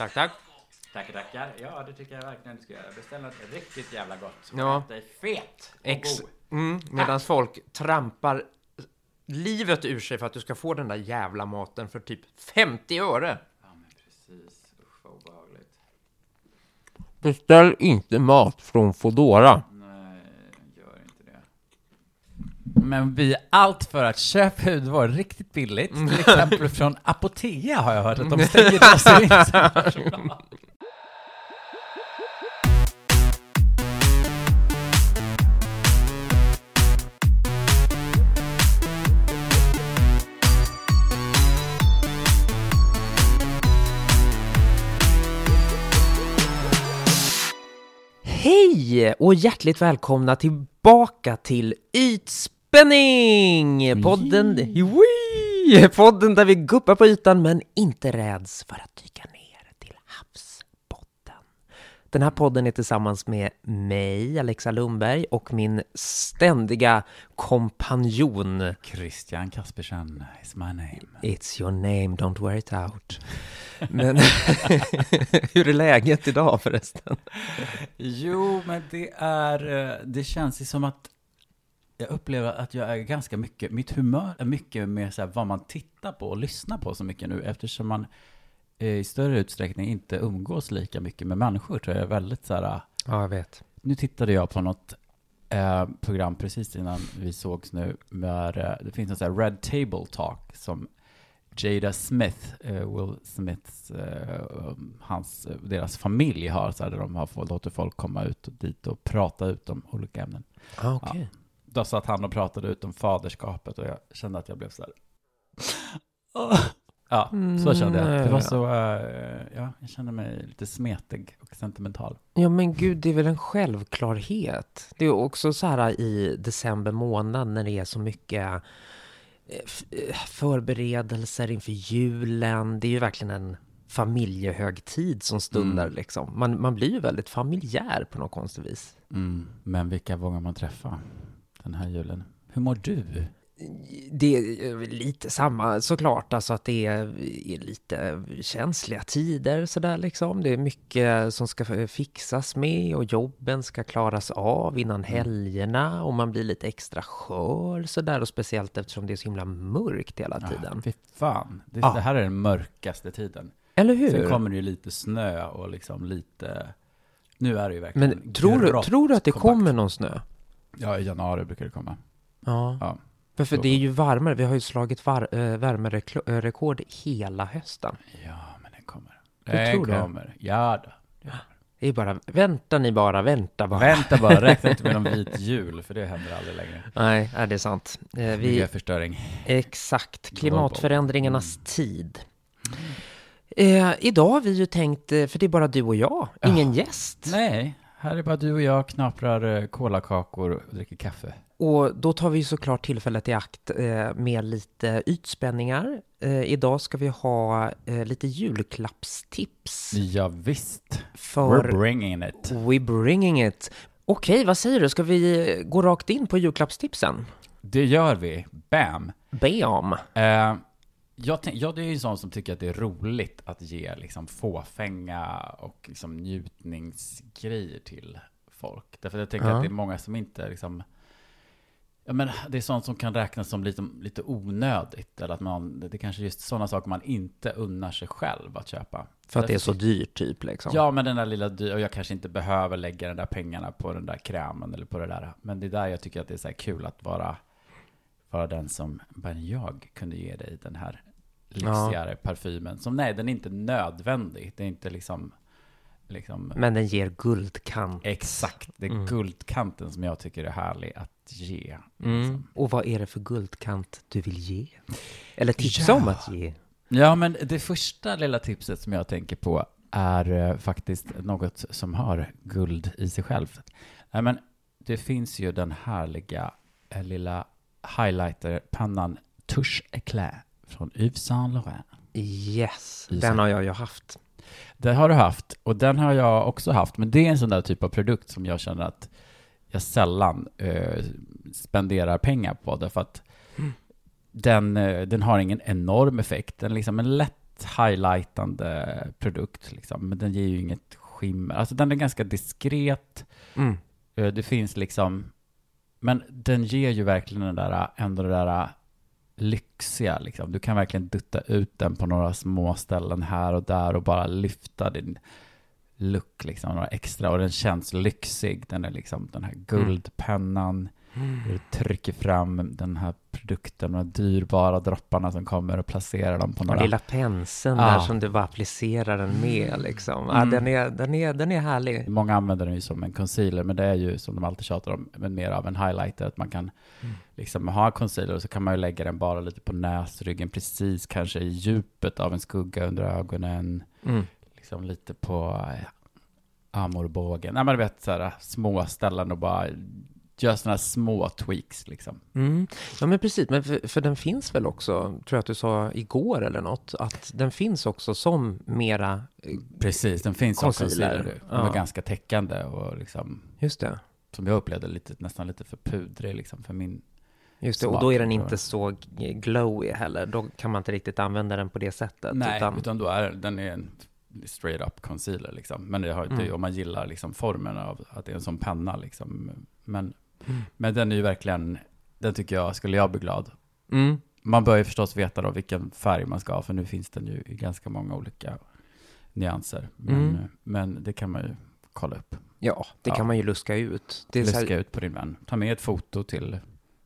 Tack, tack. Tackar, tackar. Ja, det tycker jag verkligen du ska göra. Beställ något riktigt jävla gott. Ja. Dig fet och Ex god. mm, Medan folk trampar livet ur sig för att du ska få den där jävla maten för typ 50 öre. Ja, men precis. Usch, vad obehagligt. Beställ inte mat från Fodora. Nej, gör inte det. Men vi är allt för att köpa hudvård riktigt billigt. Till exempel från Apotea har jag hört att de stänger deras personal. Hej och hjärtligt välkomna tillbaka till Ytspänning! Podden, Wee! podden där vi guppar på ytan men inte räds för att dyka ner till havsbotten. Den här podden är tillsammans med mig, Alexa Lundberg, och min ständiga kompanjon. Christian Kaspersen is my name. It's your name, don't wear it out. Men hur är läget idag förresten? Jo, men det är, eh, det känns ju som att jag upplever att jag är ganska mycket, mitt humör är mycket mer så här vad man tittar på och lyssnar på så mycket nu eftersom man eh, i större utsträckning inte umgås lika mycket med människor tror jag är väldigt så här, Ja, jag vet. nu tittade jag på något eh, program precis innan vi sågs nu, där eh, det finns en sån här Red Table Talk som Jada Smith, eh, Will Smiths, eh, hans, deras familj har, så här, där de har fått, låter folk komma ut och dit och prata ut om olika ämnen. Ah, Okej. Då satt han och pratade ut om faderskapet och jag kände att jag blev så här. Ja, så kände jag. Det var så, eh, ja, jag kände mig lite smetig och sentimental. Ja men gud, det är väl en självklarhet. Det är också så här i december månad när det är så mycket eh, eh, förberedelser inför julen. Det är ju verkligen en familjehögtid som stundar Mm. liksom. Man, man blir ju väldigt familjär på något konstigt vis. Mm, men vilka vågar man träffa den här julen? Hur mår du? Det är lite samma såklart, alltså att det är, är lite känsliga tider sådär liksom. Det är mycket som ska fixas med och jobben ska klaras av innan helgerna och man blir lite extra skör sådär och speciellt eftersom det är så himla mörkt hela tiden. Ja, fy fan. Det, Ja. det här är den mörkaste tiden. Eller hur? Sen kommer det ju lite snö och liksom lite... Nu är det ju verkligen Men tror du, tror du att det kompakt. kommer någon snö? Ja, i januari brukar det komma. Ja. Ja. För, för det är ju varmare, vi har ju slagit var, äh, värmerekord hela hösten. Ja, men den kommer. Du Den det? kommer. Ja då. Det är bara, vänta ni bara, vänta bara. Vänta bara, räkna inte med någon vit jul, för det händer aldrig längre. Nej, är det är sant. Eh, vi, Miljöförstöring. exakt, klimatförändringarnas tid. Eh, idag har vi ju tänkt, eh, för det är bara du och jag, ingen gäst. Nej, här är bara du och jag knaprar eh, kolakakor och dricker kaffe. Och då tar vi såklart tillfället i akt eh, med lite ytspänningar. Eh, idag ska vi ha lite julklappstips Ja, visst. för We're bringing it. We bringing it. Okej, vad säger du? Ska vi gå rakt in på julklappstipsen? Det gör vi. Bam! Bam! Eh, jag, tänk, jag är ju en sån som tycker att det är roligt att ge liksom fåfänga och liksom njutningsgrejer till folk. Därför att jag tänker Ja. att det är många som inte liksom... Ja, men det är sånt som kan räknas som lite, lite onödigt. Eller att man, det är kanske just sådana saker man inte unnar sig själv att köpa. För att det är så dyrt typ liksom. Ja, men den där lilla dy- och jag kanske inte behöver lägga den där pengarna på den där krämen eller på det där. Men det är där jag tycker att det är så här kul att vara, vara den som, bara jag kunde ge dig den här lyxigare parfymen. Som nej, den är inte nödvändig. Det är inte liksom, liksom Men den ger guldkant. exakt, det är Mm. guldkanten som jag tycker är härlig att ge. Mm. liksom. Och vad är det för guldkant du vill ge? Eller tipsa Ja. om att ge? Ja, men det första lilla tipset som jag tänker på är eh, faktiskt något som har guld i sig självt. Nej, men det finns ju den härliga eh, lilla highlighterpennan Touche Eclair från Yves Saint Laurent. Yes, den har jag ju haft. Den har du haft och den har jag också haft, men det är en sån där typ av produkt som jag känner att jag sällan eh, spenderar pengar på, därför att den, eh, den har ingen enorm effekt. Den är liksom en lätt highlightande produkt liksom. Men den ger ju inget skimmer. Alltså den är ganska diskret. Mm. Eh, Det finns liksom, men den ger ju verkligen den där, ändå det där lyxiga liksom. Du kan verkligen dutta ut den på några små ställen här och där och bara lyfta din look liksom, några extra. Och den känns lyxig. Den är liksom den här guldpennan. Du trycker fram den här produkten, de här dyrbara dropparna som kommer och placerar dem på Och några... lilla penseln Ah. där som du bara applicerar den med liksom. Ja, Mm. den, är, den, är, den är härlig. Många använder den ju som en concealer, men det är ju som de alltid tjatar om, men mer av en highlighter, att man kan Mm. liksom ha concealer och så kan man ju lägga den bara lite på näsryggen, precis kanske i djupet av en skugga under ögonen, Mm. liksom lite på armbågen. Nej men du vet sådär små ställen och bara göra sådana små tweaks liksom. Mm. Ja men precis, men för, för den finns väl också, tror jag att du sa igår eller något, att den finns också som mera, eh, Precis, den finns Concealer, concealer. Den ja. ganska täckande och liksom, just det, som jag upplevde, lite, nästan lite för pudrig liksom för min just det, och Smak, då är den inte så glowy heller, då kan man inte riktigt använda den på det sättet. Nej, utan, utan, då är den är en straight up concealer liksom. Men det har Mm. om man gillar liksom formen av att det är en sån penna liksom. Men, Mm. men den är ju verkligen, den tycker jag, skulle jag bli glad. Mm. Man bör ju förstås veta då vilken färg man ska ha, för nu finns den ju i ganska många olika nyanser. Men, Mm. men det kan man ju kolla upp. Ja, det Ja. kan man ju luska ut. Det så här, Luska ut på din vän. Ta med ett foto till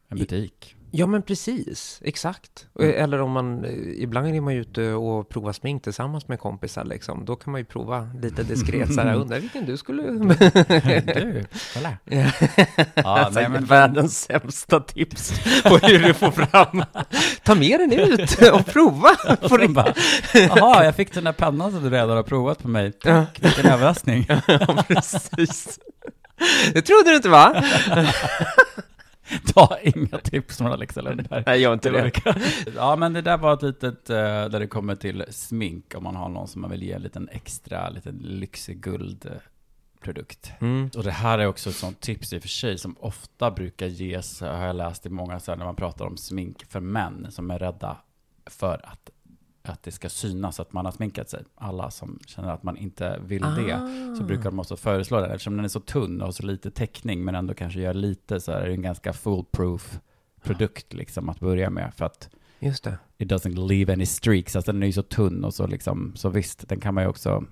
en butik. Ja men precis, exakt. Mm. Eller om man, eh, ibland är man ju ute och provar smink tillsammans med kompisar liksom. Då kan man ju prova lite diskret så här, undrar vilken du skulle... du, kolla. Ja, Ja, nej, men- Världens sämsta tips på hur du får fram. Ta med den ut och prova. Och På sen bara, jaha, jag fick den där pennan som du redan har provat på mig. Tack, vilken överraskning. ja, precis. Det trodde du inte va? Ta inga tips från Alexa Lundberg. Nej, gör inte det. Ja, men det där var ett litet, eh, där det kommer till smink, om man har någon som man vill ge en liten extra, liten lyxig guldprodukt. Mm. Och det här är också ett sånt tips i och för sig, som ofta brukar ges, har jag läst i många, så här, när man pratar om smink för män, som är rädda för att, att det ska synas att man har sminkat sig. Alla som känner att man inte vill det. Ah. så brukar de också föreslå den. Eftersom den är så tunn och så lite täckning, men ändå kanske gör lite, så är det en ganska foolproof produkt liksom att börja med. För att Just det. it doesn't leave any streaks. Alltså den är ju så tunn och så liksom, så visst, den kan man ju också,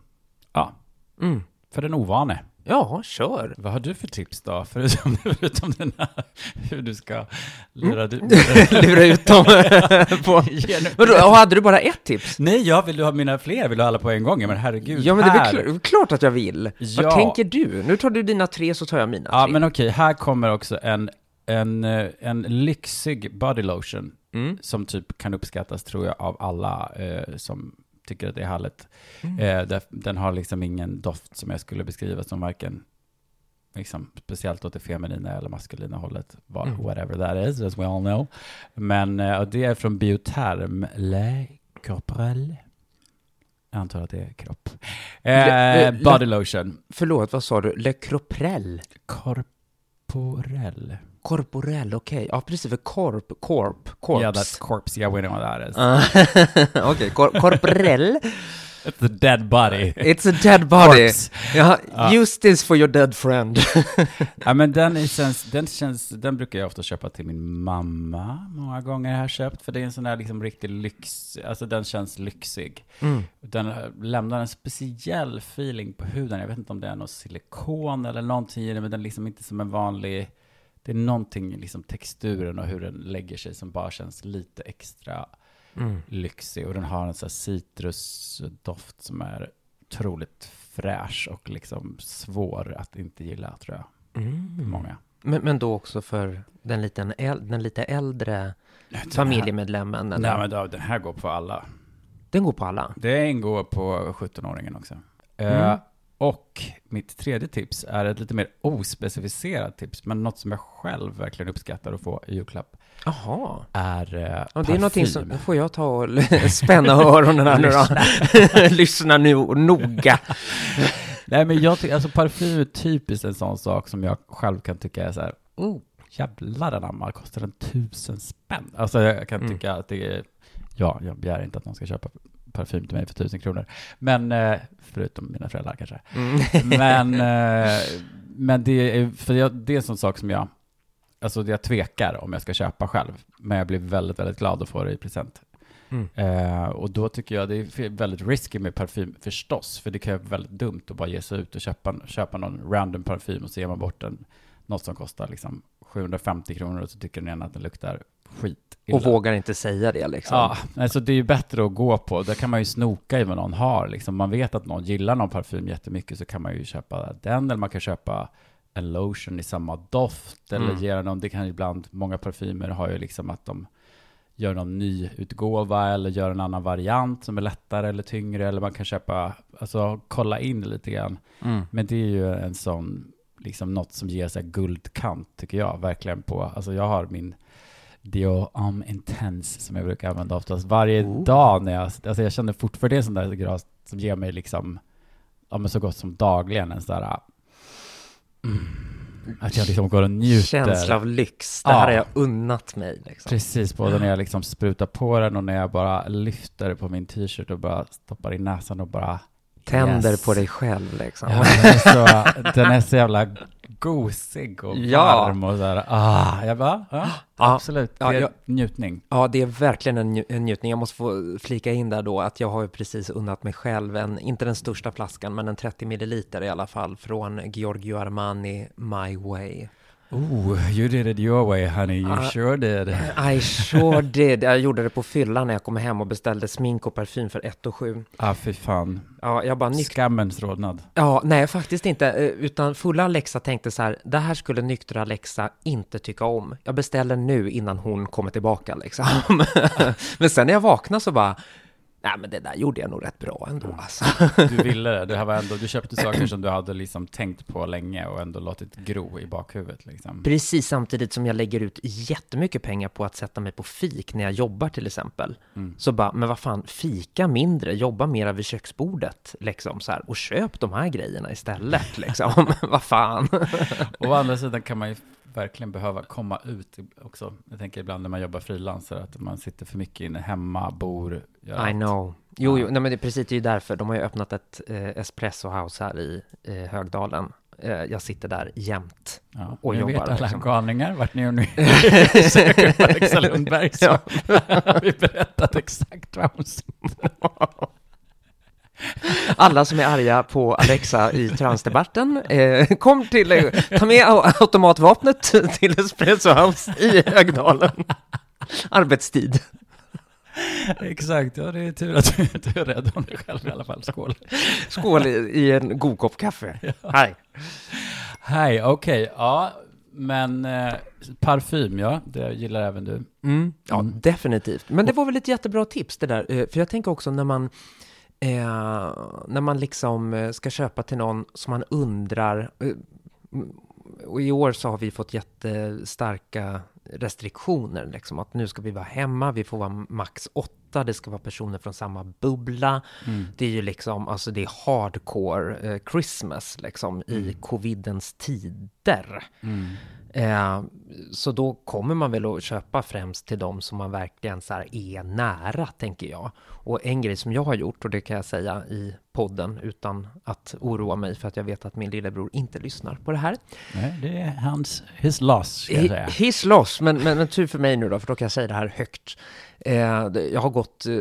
ja, Mm. för den ovane. Ja, kör. Vad har du för tips då? Förutom, förutom den här, hur du ska lura du... Lura ut dem på... Vadå, och hade du bara ett tips? Nej, jag vill du ha mina fler? Vill du ha alla på en gång? Men herregud, Ja, men det är väl kl- klart att jag vill. Ja. Vad tänker du? Nu tar du dina tre så tar jag mina Ja, tre. men okej, här kommer också en, en, eh, en lyxig body lotion Mm. som typ kan uppskattas tror jag av alla eh, som tycker att det är härligt. Mm. Eh, den har liksom ingen doft som jag skulle beskriva som varken liksom, speciellt åt det feminina eller maskulina hållet, vad, Mm. whatever that is, as we all know. Men eh, det är från Bioterm Le Corporel. Jag antar att det är kropp. Eh, Le- le- body lotion. Förlåt, vad sa du? Le Croprel? Corporell. Corporell, okej. Ja, precis, för corp, corp, corpse. Yeah, that's corpse. Yeah, we know what that is. Ah, Okej, cor corporell. It's a dead body. It's a dead body. Ja, Ja. use this for your dead friend. Ja, men den, känns, den, känns, den brukar jag ofta köpa till min mamma. Många gånger har jag köpt, för det är en sån där liksom riktig lyx, alltså den känns lyxig. Mm. Den lämnar en speciell feeling på huden. Jag vet inte om det är något silikon eller någonting i det, men den är liksom inte som en vanlig, det är någonting i liksom texturen och hur den lägger sig som bara känns lite extra Mm. lyxig. Och den har en sån här citrusdoft som är otroligt fräsch och liksom svår att inte gilla, tror jag. Mm. Många. Men, men då också för den, liten äl- den lite äldre Den här- familjemedlemmen? eller? Nej, men då, den här går på alla. Den går på alla? Det ingår på 17-åringen också. Mm. Eh, och mitt tredje tips är ett lite mer ospecificerat tips, men något som jag själv verkligen uppskattar att få i julklapp, Jaha. är eh, Ja, det parfym. är någonting som, får jag ta och spänna öronen här nu då. Lyssna nu noga. Nej, men jag tycker, alltså parfym är typiskt en sån sak som jag själv kan tycka är så här, Oh. jävlar anamma, kostar den tusen spänn? Alltså jag kan Mm. tycka att det är, ja, jag begär inte att någon ska köpa parfym till mig för tusen kronor. Men, eh, förutom mina föräldrar kanske. Mm. Men, eh, men det är, för jag, det är en sån sak som jag, alltså jag tvekar om jag ska köpa själv. Men jag blir väldigt, väldigt glad att få det i present. Mm. Eh, och då tycker jag det är väldigt risky med parfym förstås, för det kan vara väldigt dumt att bara ge sig ut och köpa, köpa någon random parfym och så ger man bort en, något som kostar liksom 750 kronor och så tycker den att den luktar skit. Och vågar inte säga det liksom. Ja, alltså det är ju bättre att gå på, där kan man ju snoka i vad någon har. Liksom man vet att någon gillar någon parfym jättemycket så kan man ju köpa den, eller man kan köpa en lotion i samma doft, eller Mm. ge någon, det kan ibland, många parfymer har ju liksom att de gör någon ny utgåva eller gör en annan variant som är lättare eller tyngre, eller man kan köpa, alltså kolla in lite grann. Mm. Men det är ju en sån, liksom något som ger sig guldkant tycker jag, verkligen på, alltså jag har min Dio Am Intense som jag brukar använda oftast varje Oh. dag när jag, alltså jag känner fortfarande det är en sån där gras som ger mig liksom, ja men så gott som dagligen en sån där, mm, att jag liksom går och njuter. Känsla av lyx. Det Ja. här har jag unnat mig. Liksom. Precis, både när jag liksom sprutar på den och när jag bara lyfter på min t-shirt och bara stoppar i näsan och bara Tänder Yes. på dig själv liksom. Ja, den, är så, den är så jävla gosig och Ja. varm och så här, ah, jag bara, ja, Ja. absolut, det Ja, är jag- njutning. Ja, det är verkligen en, nju- en njutning. Jag måste få flika in där då att jag har ju precis unnat mig själv en, inte den största flaskan, men en 30 milliliter i alla fall från Giorgio Armani My Way. Oh, you did it your way honey, you Ah. sure did. I sure did. Jag gjorde det på fyllan när jag kom hem och beställde smink och parfym för 1 och 7. Ah, fy fan. Ja, jag bara nykt... Skammens rodnad. Ja, nej, faktiskt inte. Eh, Utan fulla Alexa tänkte så här, det här skulle nyktra Alexa inte tycka om. Jag beställer nu innan hon kommer tillbaka liksom. men sen när jag vaknade så bara, nej men det där gjorde jag nog rätt bra ändå alltså. Du ville det, det här var ändå, du köpte saker som du hade liksom tänkt på länge och ändå låtit gro i bakhuvudet liksom. Precis samtidigt som jag lägger ut jättemycket pengar på att sätta mig på fik när jag jobbar till exempel. Mm. Så bara, men vad fan, fika mindre, jobba mera vid köksbordet liksom så här, och köp de här grejerna istället liksom. vad fan. Och å andra sidan kan man ju verkligen behöva komma ut också. Jag tänker ibland när man jobbar frilanser att man sitter för mycket inne hemma, bor, gör I allt. know. Jo, jo, Ja. nej men det är precis det är ju därför. De har ju öppnat ett eh, espresso house här i eh, Högdalen. Eh, jag sitter där jämt. Ja, och nu jobbar, vet alla liksom. galningar vart ni nu söker Alexa Lundberg så har vi berättat exakt vad hon sitter. Alla som är arga på Alexa i transdebatten, eh, kom till, eh, ta med au- automatvapnet till Espresso House i Högdalen. Arbetstid. Exakt, ja det är tur att du, du är rädd om dig själv i alla fall. Skål. Skål i, i en god kopp kaffe. Hej. Hej, okej, ja, men eh, parfym, ja, det gillar även du. Mm, ja, Mm. definitivt. Men det var väl ett jättebra tips det där. eh, För jag tänker också när man, eh, när man liksom eh, ska köpa till någon som man undrar, eh, och i år så har vi fått jättestarka restriktioner, liksom att nu ska vi vara hemma, vi får vara max åtta, det ska vara personer från samma bubbla. Mm. Det är ju liksom, alltså det är hardcore eh, Christmas liksom i Mm. covidens tider. Mm. Eh, så då kommer man väl att köpa främst till de som man verkligen så är nära, tänker jag. Och en grej som jag har gjort, och det kan jag säga i podden utan att oroa mig för att jag vet att min lillebror inte lyssnar på det här. Nej, det är hans, his loss, ska jag säga. His loss, men, men, men tur för mig nu då, för då kan jag säga det här högt. Eh, jag har gått, eh,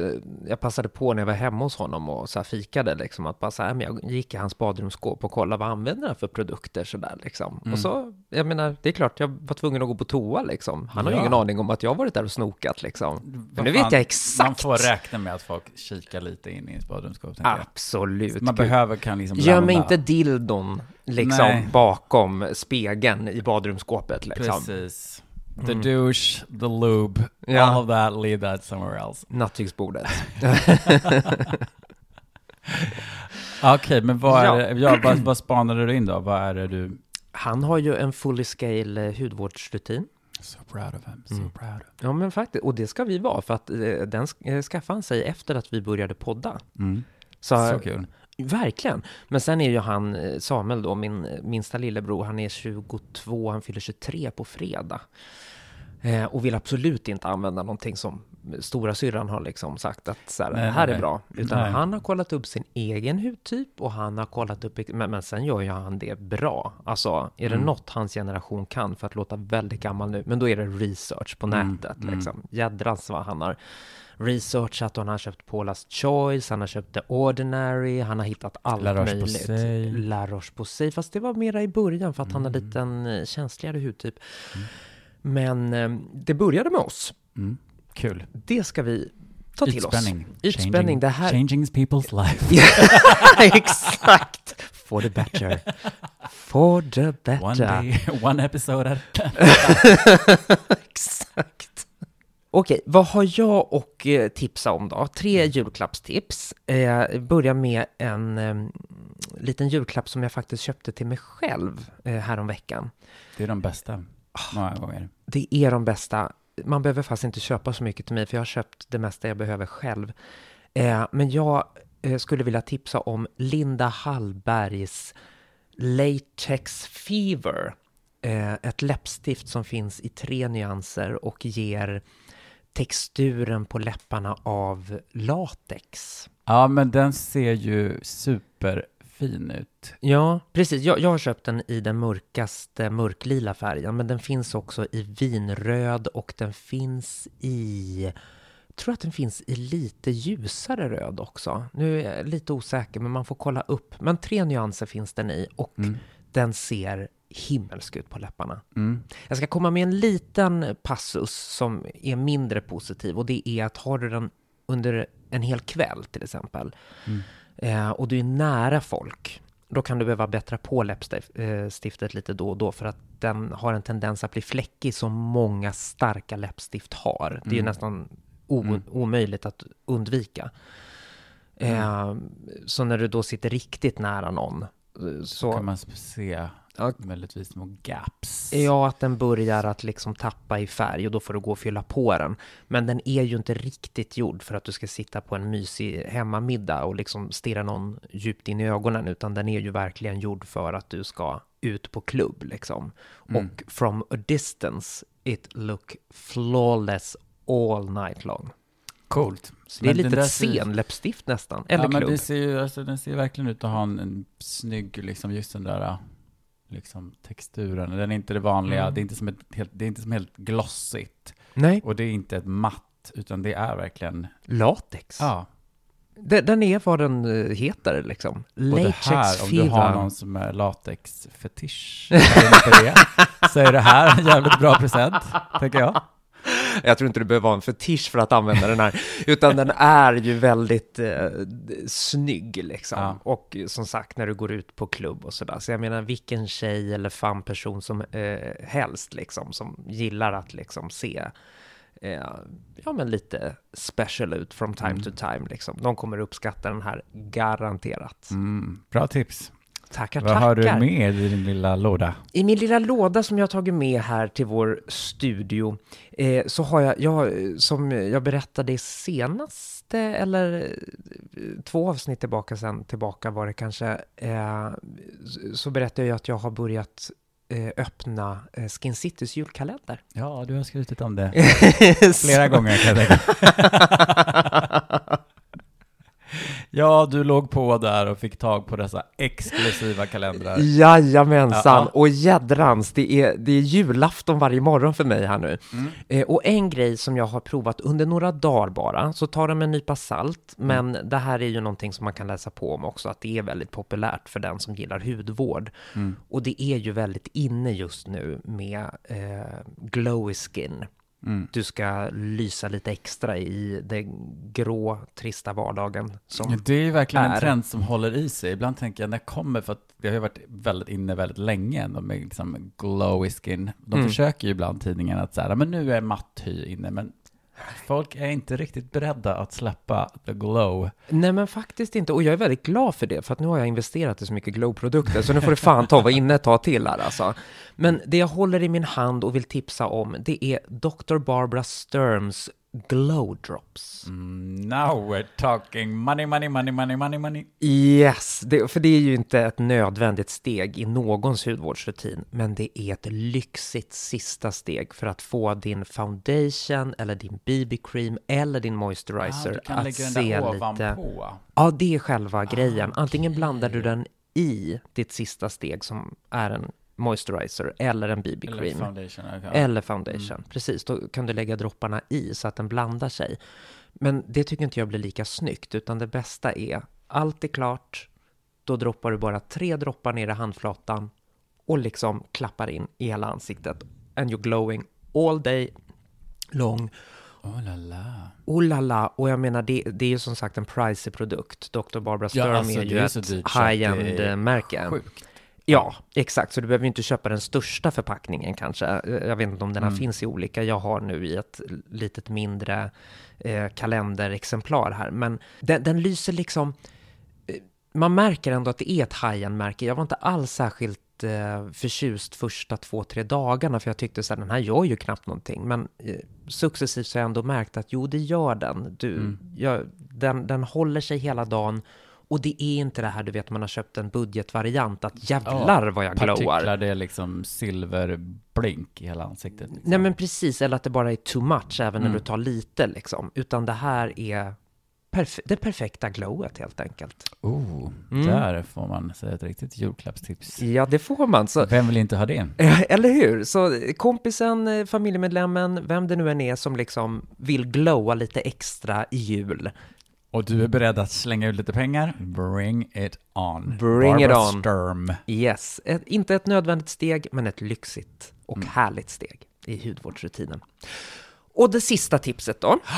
jag passade på när jag var hemma hos honom och så här fikade liksom, att bara så här, men jag gick i hans badrumsskåp och kollade vad använder han för produkter så där liksom. Mm. Och så, jag menar, det är klart, jag var tvungen att gå på toa liksom. Han har ju Ja. ingen aning om att jag har varit där och snokat liksom. Men Vad nu vet fan, jag exakt. Man får räkna med att folk kikar lite in i ens badrumsskåp, jag. Absolut. Man Gud. behöver kan liksom blanda. inte dildon liksom Nej. bakom spegeln i badrumsskåpet liksom. Precis. The Mm. douche, the lube, Ja. all of that, leave that somewhere else. Nattduksbordet. Okej, men vad, är, Ja. det- ja, vad, vad spanade du in då? Vad är det du... Han har ju en fully scale eh, hudvårdsrutin. So proud of him, so Mm. proud of Ja, men faktiskt. Och det ska vi vara, för att eh, den eh, skaffade han sig efter att vi började podda. mm. Så, Så kul. Verkligen. Men sen är ju han, eh, Samuel då, min eh, minsta lillebror, han är 22, han fyller 23 på fredag. Eh, och vill absolut inte använda någonting som stora syrran har liksom sagt att så här, Nej, det här nej. är bra. Utan Nej. han har kollat upp sin egen hudtyp och han har kollat upp, men, men sen gör ju han det bra. Alltså, är det Mm. något hans generation kan för att låta väldigt gammal nu, men då är det research på Mm, nätet mm. liksom. Jädrans vad han har researchat och han har köpt Paula's Choice, han har köpt The Ordinary, han har hittat allt La möjligt. Roche-Posay. La Roche-Posay, fast det var mera i början för att han har Mm. lite en eh, känsligare hudtyp. Mm. Men eh, det började med oss. Mm. Kul. Det ska vi ta till Utspänning. oss. Utspänning, det här... Changing people's life. Exakt! For the better. For the One better. day, one episode at Exakt. Okej, vad har jag och eh, tipsa om då? Tre julklappstips. Eh, börja med en eh, liten julklapp som jag faktiskt köpte till mig själv eh, häromveckan. Det är de bästa. Många gånger. Det är de bästa. Man behöver faktiskt inte köpa så mycket till mig, för jag har köpt det mesta jag behöver själv. Eh, men jag skulle vilja tipsa om Linda Hallbergs Latex Fever. Ett läppstift som finns i tre nyanser och ger texturen på läpparna av latex. Ja, men den ser ju superfin ut. Ja, precis. Jag, jag har köpt den i den mörkaste mörklila färgen, men den finns också i vinröd och den finns i... Jag tror att den finns i lite ljusare röd också. Nu är jag lite osäker, men man får kolla upp. Men tre nyanser finns den i och Mm. den ser himmelsk ut på läpparna. Mm. Jag ska komma med en liten passus som är mindre positiv och det är att har du den under en hel kväll till exempel Mm. eh, och du är nära folk, då kan du behöva bättra på läppstiftet lite då och då för att den har en tendens att bli fläckig som många starka läppstift har. Det är ju Mm. nästan o- Mm. omöjligt att undvika. Eh, så när du då sitter riktigt nära någon eh, Så så... kan man se Ja. möjligtvis små gaps. Ja, att den börjar att liksom tappa i färg och då får du gå och fylla på den. Men den är ju inte riktigt gjord för att du ska sitta på en mysig hemmamiddag och liksom stirra någon djupt in i ögonen, utan den är ju verkligen gjord för att du ska ut på klubb liksom. Mm. Och from a distance it look flawless all night long. Coolt. Så det är Men lite scenläppstift nästan, eller ja, men klubb. det ser ju, alltså, den ser verkligen ut att ha en, en snygg, liksom just den där liksom texturen. Den är inte det vanliga, Mm. det är inte som ett helt, det är inte som helt glossigt. Nej, Och det är inte ett matt, utan det är verkligen, latex. ja. Den, den är vad den eh, heter liksom. Och det Latex här, om du har någon som är latexfetisch, så är det här en jävligt bra present, tänker jag. Jag tror inte du behöver vara en fetisch för att använda den här, utan den är ju väldigt eh, snygg liksom. Ja. Och som sagt, när du går ut på klubb och sådär. Så jag menar, vilken tjej eller fan-person som eh, helst liksom, som gillar att liksom se eh, ja, men lite special ut from time Mm. to time liksom. De kommer uppskatta den här garanterat. Mm, bra tips. Tackar, Vad har du med i din lilla låda? I min lilla låda som jag har tagit med här till vår studio eh, så har jag, jag, som jag berättade i senaste, eller eh, två avsnitt tillbaka sen, tillbaka var det kanske, eh, så berättade jag att jag har börjat eh, öppna eh, Skin Citys julkalender. Ja, du har skrivit om det flera gånger kan jag tänka. Ja, du låg på där och fick tag på dessa exklusiva kalendrar. Jajamensan, Ja. och jädrans, det är, det är julafton varje morgon för mig här nu. Mm. Eh, och en grej som jag har provat under några dagar bara, så ta det med en nypa salt, Mm. men det här är ju någonting som man kan läsa på om också, att det är väldigt populärt för den som gillar hudvård. Mm. Och det är ju väldigt inne just nu med eh, glowy skin. Mm. Du ska lysa lite extra i den grå, trista vardagen. Som, Det är verkligen en är. trend som håller i sig. Ibland tänker jag, när kommer, för att det har ju varit väldigt inne väldigt länge, de med liksom glowy skin. De Mm. försöker ju ibland tidningarna att säga, men nu är matt hy inne, men folk är inte riktigt beredda att släppa the glow. Nej men faktiskt inte, och jag är väldigt glad för det, för att nu har jag investerat i så mycket Glow-produkter, så nu får det fan ta och vara inne ett tag till här alltså. Men det jag håller i min hand och vill tipsa om, det är Dr. Barbara Sturms Glow Drops. Mm, now we're talking money, money, money, money, money, money. Yes, det, för det är ju inte ett nödvändigt steg i någons hudvårdsrutin, men det är ett lyxigt sista steg för att få din foundation eller din BB-cream eller din moisturizer Ah, att se där lite... ovanpå. Ja, det är själva grejen. Antingen okej. blandar du den i ditt sista steg som är en moisturizer eller en Eller BB-cream. foundation. okay. Eller foundation, precis. Då kan du lägga dropparna i så att den blandar sig. Men det tycker inte jag blir lika snyggt, utan det bästa är allt är klart, då droppar du bara tre droppar ner i handflatan och liksom klappar in i hela ansiktet. And you're glowing all day long. Oh la la. Oh la la, och jag menar det, det är ju som sagt en pricey produkt. Dr. Barbara Ja, Sturm alltså, är ju är ett high-end-märke. Sjukt. Ja, exakt. Så du behöver ju inte köpa den största förpackningen kanske. Jag vet inte om den här Mm. finns i olika. Jag har nu i ett litet mindre eh, kalenderexemplar här. Men den, den lyser liksom... eh, Man märker ändå att det är ett high-end-märke. Jag var inte alls särskilt eh, förtjust första två, tre dagarna. För jag tyckte så här, den här gör ju knappt någonting. Men eh, successivt så har jag ändå märkt att jo, det gör den. Du, Mm. jag, den, den håller sig hela dagen. Och det är inte det här, du vet, man har köpt en budgetvariant, att jävlar vad jag glowar. Partiklar, det är liksom silverblink i hela ansiktet. Liksom. Nej men precis, eller att det bara är too much även när Mm. du tar lite liksom. Utan det här är perf- det perfekta glowet helt enkelt. Oh, Mm. där får man säga ett riktigt julklappstips. Ja, det får man. Så, Vem vill inte ha det? eller hur? Så kompisen, eh, familjemedlemmen, vem det nu än är som liksom vill glowa lite extra i jul. Och du är beredd att slänga ut lite pengar? Bring it on. Bring it Barbara on. Sturm. Yes, ett, inte ett nödvändigt steg, men ett lyxigt och Mm. härligt steg i hudvårdsrutinen. Och det sista tipset då.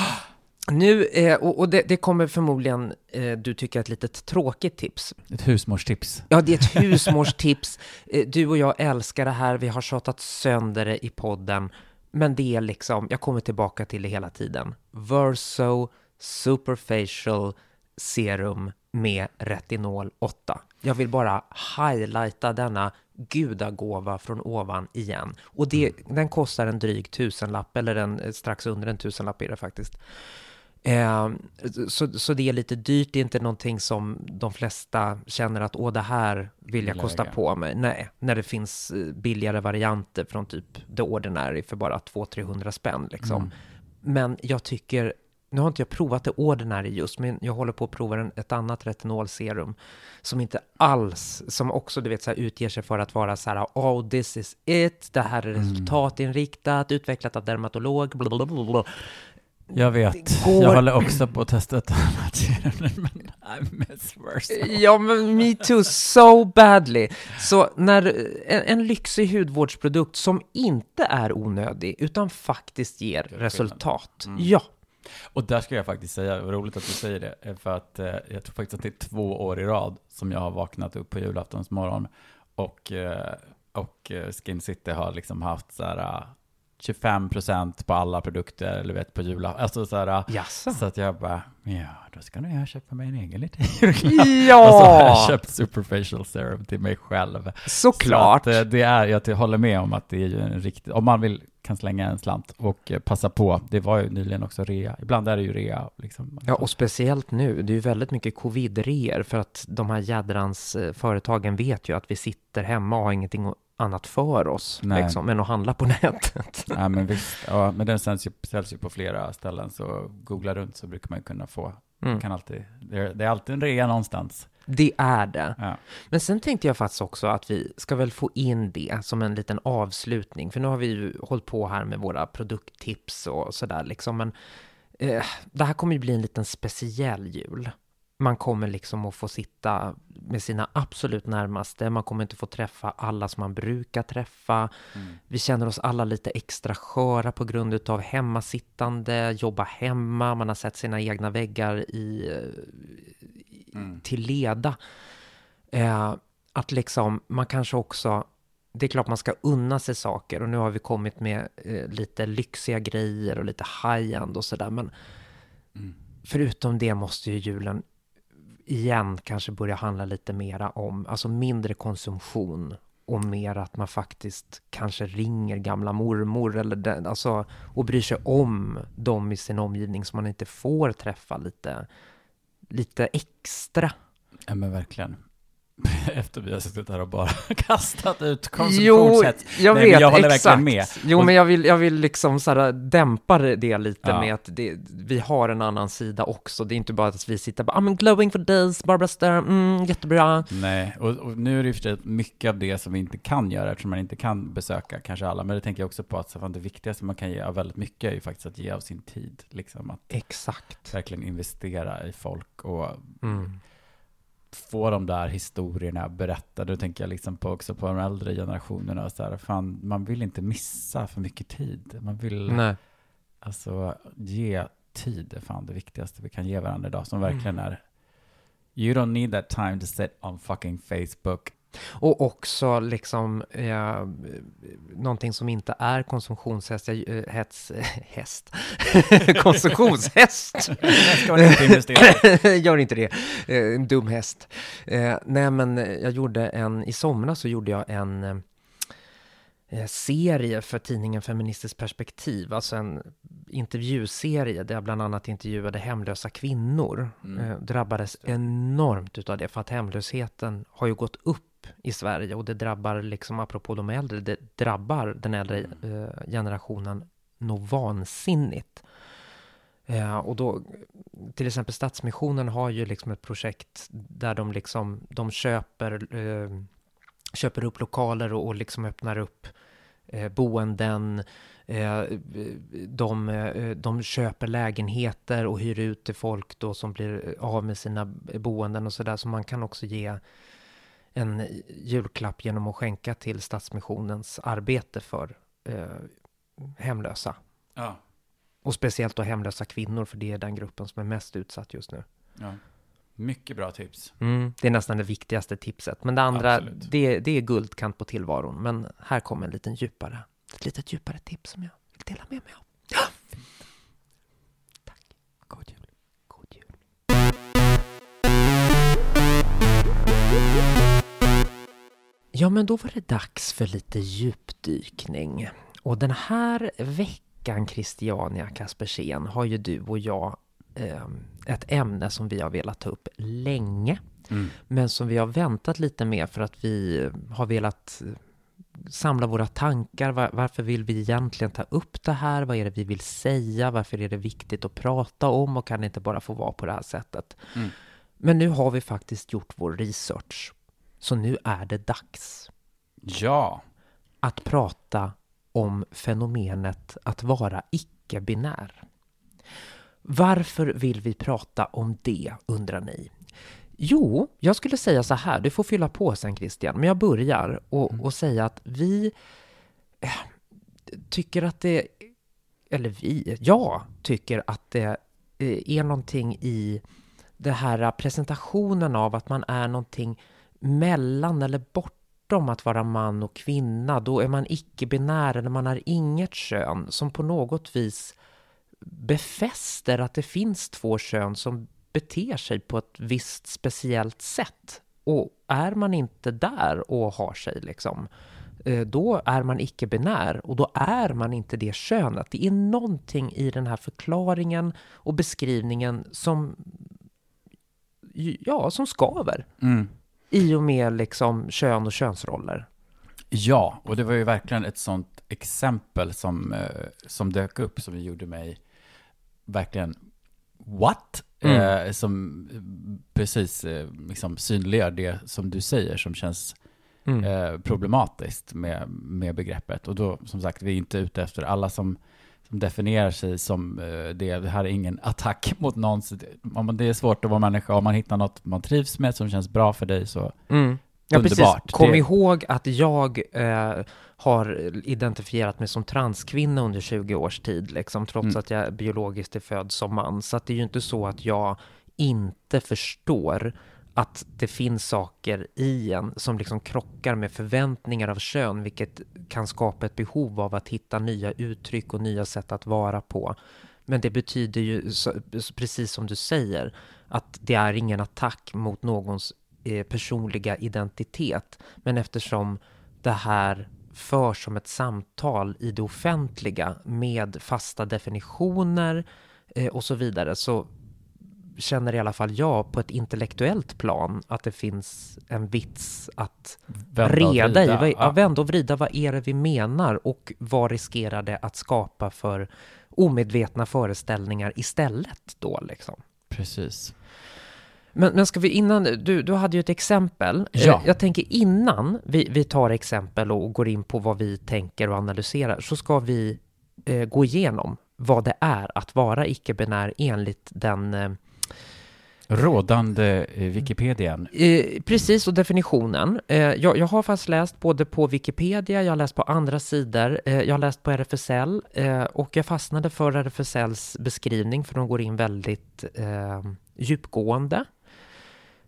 Nu, eh, och, och det, det kommer förmodligen eh, du tycka är ett litet tråkigt tips. Ett husmorstips. Ja, det är ett husmorstips. Eh, Du och jag älskar det här, vi har tjatat sönder det i podden. Men det är liksom, jag kommer tillbaka till det hela tiden. Verso Superfacial Serum med retinol 8. Jag vill bara highlighta denna gudagåva från ovan igen. Och det, den kostar en dryg tusenlapp, eller en, eh, strax under en tusenlapp är det faktiskt. Eh, så, så det är lite dyrt, det är inte någonting som de flesta känner att åh, det här vill jag kosta på mig. Nej, när det finns eh, billigare varianter från typ The Ordinary för bara 200-300 spänn liksom. Mm. Men jag tycker, nu har inte jag provat The Ordinary just, men jag håller på att prova en, ett annat retinolserum som inte alls, som också du vet så här, utger sig för att vara så här, oh this is it, det här är resultatinriktat, utvecklat av dermatolog, blablabla. Jag vet. Det går- Jag håller också på att testa ett annat serum, men I miss Verso. Ja, men me too, so badly. Så när en, en lyxig hudvårdsprodukt som inte är onödig, utan faktiskt ger resultat. Mm. Ja, och där ska jag faktiskt säga, vad roligt att du säger det, eh, för att eh, jag tror faktiskt att det är två år i rad som jag har vaknat upp på julaftons morgon och, eh, och eh, Skin City har liksom haft så här 25% på alla produkter, eller vet på julafton, alltså så här, jaså? så att jag bara, ja, då ska nog jag köpa mig en egen liten julklapp. Och så har jag Ja, köpt Superfacial Serum till mig själv. såklart. Så att, eh, det är, jag håller med om att det är ju en riktig, om man vill kan slänga en slant och eh, passa på. Det var ju nyligen också rea. Ibland är det ju rea. Liksom. Ja, och speciellt nu. Det är ju väldigt mycket covid-reor för att de här jädrans eh, företagen vet ju att vi sitter hemma och har ingenting annat för oss Nej. liksom, än att handla på nätet. Ja, men visst. Ja, men den säljs ju, säljs ju på flera ställen, så googla runt så brukar man ju kunna få. Mm. Kan alltid, det, är, det är alltid en rea någonstans. Det är det. Ja. Men sen tänkte jag faktiskt också att vi ska väl få in det som en liten avslutning. För nu har vi ju hållit på här med våra produkttips och sådär liksom. Men eh, det här kommer ju bli en liten speciell jul. Man kommer liksom att få sitta med sina absolut närmaste. Man kommer inte få träffa alla som man brukar träffa. Mm. Vi känner oss alla lite extra sköra på grund av hemmasittande, jobba hemma, man har sett sina egna väggar i, eh, Mm. till leda. Eh, att liksom, man kanske också, det är klart man ska unna sig saker och nu har vi kommit med eh, lite lyxiga grejer och lite high-end och sådär, men Mm. förutom det måste ju julen igen kanske börja handla lite mera om, alltså mindre konsumtion och mer att man faktiskt kanske ringer gamla mormor eller den, alltså, och bryr sig om dem i sin omgivning som man inte får träffa lite, lite extra. Ja men verkligen. Efter vi har suttit här och bara kastat ut konsumtionshets. Jo, jag Nej, vet, jag håller exakt. verkligen med. Jo, Och- men jag vill, jag vill liksom så här dämpa det lite Ja. med att det, vi har en annan sida också. Det är inte bara att vi sitter bara, I'm glowing for days, Barbara Stern, mm, jättebra. Nej, och, och nu är det sig mycket av det som vi inte kan göra eftersom man inte kan besöka kanske alla. Men det tänker jag också på att så fan, det viktigaste man kan ge av väldigt mycket är ju faktiskt att ge av sin tid. Liksom att Exakt. verkligen investera i folk och Mm. Få de där historierna berättade. Då tänker jag liksom på också på de äldre generationerna och så här, fan, man vill inte missa för mycket tid. Man vill Nej. alltså ge tid är fan det viktigaste vi kan ge varandra idag som Mm. verkligen är You don't need that time to sit on fucking Facebook. Och också liksom eh, någonting som inte är konsumtionshäst, jag, eh, hets, häst, konsumtionshäst. inte Gör inte det, eh, en dum häst. Eh, nej men jag gjorde en, i somras så gjorde jag en eh, serie för tidningen Feministiskt perspektiv, alltså en intervjuserie där jag bland annat intervjuade hemlösa kvinnor. Mm. Eh, drabbades enormt utav det, för att hemlösheten har ju gått upp i Sverige och det drabbar, liksom apropå de äldre, det drabbar den äldre eh, generationen något vansinnigt. Eh, och då, till exempel Stadsmissionen har ju liksom ett projekt där de liksom, de köper, eh, köper upp lokaler och, och liksom öppnar upp eh, boenden. Eh, de, eh, de köper lägenheter och hyr ut till folk då som blir av med sina boenden och sådär. Så man kan också ge en julklapp genom att skänka till Stadsmissionens arbete för eh, hemlösa. Ja, Och speciellt då hemlösa kvinnor, för det är den gruppen som är mest utsatt just nu. ja. Mycket bra tips. Mm, det är nästan det viktigaste tipset. Men det andra, det, det är guldkant på tillvaron. Men här kommer en liten djupare, ett litet djupare tips som jag vill dela med mig av. Ja. Tack. God jul. God jul. Ja, men då var det dags för lite djupdykning. Och den här veckan, Christiania Kaspersen, har ju du och jag eh, ett ämne som vi har velat ta upp länge, Mm. men som vi har väntat lite med för att vi har velat samla våra tankar. Var, varför vill vi egentligen ta upp det här? Vad är det vi vill säga? Varför är det viktigt att prata om och kan det inte bara få vara på det här sättet? Mm. Men nu har vi faktiskt gjort vår research. Så nu är det dags Ja, att prata om fenomenet att vara icke-binär. Varför vill vi prata om det, undrar ni? Jo, jag skulle säga så här, du får fylla på sen Christian, men jag börjar och, och säga att vi eh, tycker att det, eller vi, jag tycker att det eh, är någonting i det här presentationen av att man är någonting mellan eller bortom att vara man och kvinna. Då är man icke-binär eller man har inget kön som på något vis befäster att det finns två kön som beter sig på ett visst speciellt sätt. Och är man inte där och har sig liksom, eh, då är man icke-binär och då är man inte det könet. Det är någonting i den här förklaringen och beskrivningen som, ja, som skaver mm i och med liksom kön och könsroller. ja, och det var ju verkligen ett sånt exempel som, eh, som dök upp som gjorde mig verkligen what? Mm. Eh, som eh, precis eh, liksom synliggör det som du säger som känns Mm. eh, problematiskt med, med begreppet. Och då, som sagt, vi är inte ute efter alla som, som definierar sig som eh, det. Det här är ingen attack mot någon. Det, är svårt att vara människa. Om man hittar något man trivs med som känns bra för dig så Mm. Ja, precis. Underbart. Kom Det- ihåg att jag eh, har identifierat mig som transkvinna under 20 års tid, liksom, trots Mm. att jag biologiskt är född som man. Så det är ju inte så att jag inte förstår att det finns saker i en som liksom krockar med förväntningar av kön, vilket kan skapa ett behov av att hitta nya uttryck och nya sätt att vara på. Men det betyder ju, precis som du säger, att det är ingen attack mot någons eh, personliga identitet. Men eftersom det här förs som ett samtal i det offentliga med fasta definitioner eh, och så vidare så känner i alla fall jag på ett intellektuellt plan att det finns en vits att Vända reda i, Ja. ja. vända och vrida, vad är det vi menar och vad riskerar det att skapa för omedvetna föreställningar istället då liksom? Precis. Men, men ska vi innan, du, du hade ju ett exempel. Ja. Eh, Jag tänker innan vi, vi tar exempel och går in på vad vi tänker och analyserar så ska vi eh, gå igenom vad det är att vara icke-binär enligt den eh, Rådande eh, Wikipedian. Eh, precis, och definitionen. Eh, jag, jag har faktiskt läst både på Wikipedia, jag har läst på andra sidor, eh, jag har läst på RFSL eh, och jag fastnade för RFSLs beskrivning för de går in väldigt eh, djupgående.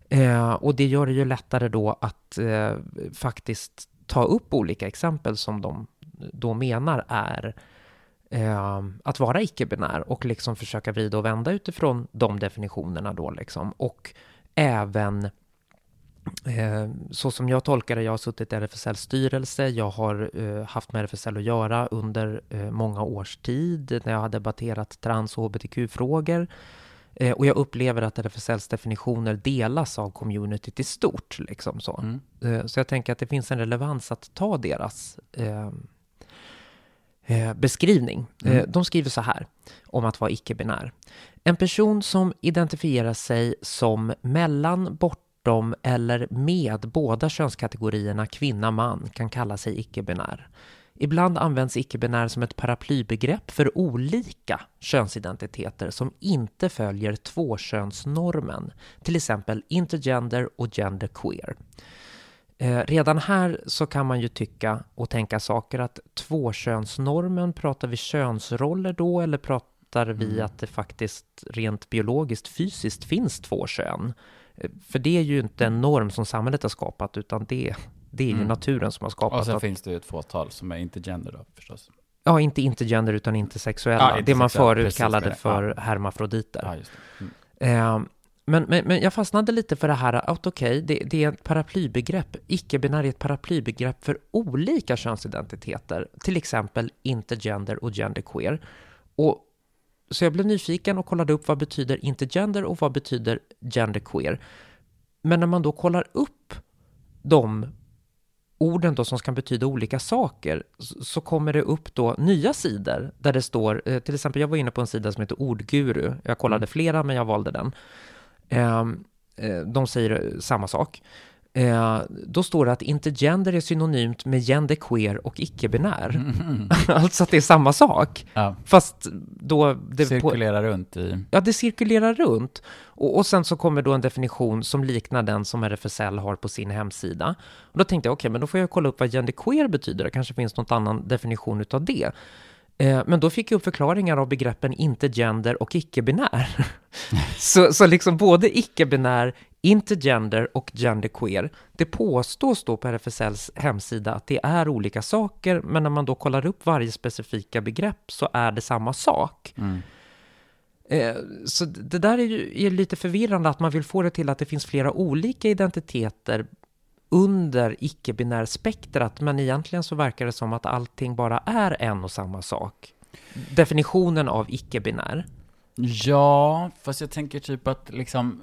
Eh, och det gör det ju lättare då att eh, faktiskt ta upp olika exempel som de då menar är eh, att vara icke-binär och liksom försöka vrida och vända utifrån de definitionerna då liksom. Och även eh, så som jag tolkar det, jag har suttit i RFSLs styrelse, jag har eh, haft med RFSL att göra under eh, många års tid när jag har debatterat trans och hbtq-frågor. Eh, och jag upplever att RFSLs definitioner delas av communityt i stort. Liksom så. Mm. Så jag tänker att det finns en relevans att ta deras eh, eh, beskrivning. Mm. Eh, de skriver så här om att vara icke-binär. En person som identifierar sig som mellan, bortom eller med båda könskategorierna kvinna-man kan kalla sig icke-binär. Ibland används icke-binär som ett paraplybegrepp för olika könsidentiteter som inte följer tvåkönsnormen, till exempel intergender och genderqueer. Eh, redan här så kan man ju tycka och tänka saker att tvåkönsnormen, pratar vi könsroller då eller pratar vi Mm. att det faktiskt rent biologiskt fysiskt finns två kön? Eh, För det är ju inte en norm som samhället har skapat utan det, det är ju Mm. naturen som har skapat Och sen att, finns det ju ett fåtal som är inte gender då förstås. Ja, inte intergender utan intersexuella. Ja, det man intersexuella, förut kallade det. för hermafroditer. Ja, men, men, men jag fastnade lite för det här att okej, det, det är ett paraplybegrepp. Icke-binär är ett paraplybegrepp för olika könsidentiteter, till exempel intergender och genderqueer. Och, så jag blev nyfiken och kollade upp vad betyder intergender och vad betyder genderqueer. Men när man då kollar upp de orden då som kan betyda olika saker så så kommer det upp då nya sidor där det står, eh, till exempel jag var inne på en sida som heter Ordguru, jag kollade Mm. flera men jag valde den. Ehm, eh, de säger eh, samma sak. Eh, då står det att intergender är synonymt med genderqueer och icke-binär. Mm. alltså att det är samma sak. Ja, Fast då... Det på, cirkulerar runt i... Ja, det cirkulerar runt. Och, och sen så kommer då en definition som liknar den som RFSL har på sin hemsida. Och då tänkte jag, okej, men då får jag kolla upp vad genderqueer betyder. Det kanske finns någon annan definition utav det. Eh, men då fick jag upp förklaringar av begreppen intergender och icke-binär. så, så liksom både icke-binär, intergender och genderqueer. Det påstås då på RFSLs hemsida att det är olika saker, men när man då kollar upp varje specifika begrepp så är det samma sak. Mm. Eh, Så det där är ju är lite förvirrande att man vill få det till att det finns flera olika identiteter under icke-binärspektrat, men egentligen så verkar det som att allting bara är en och samma sak. Definitionen av icke-binär. Ja, fast jag tänker typ att liksom,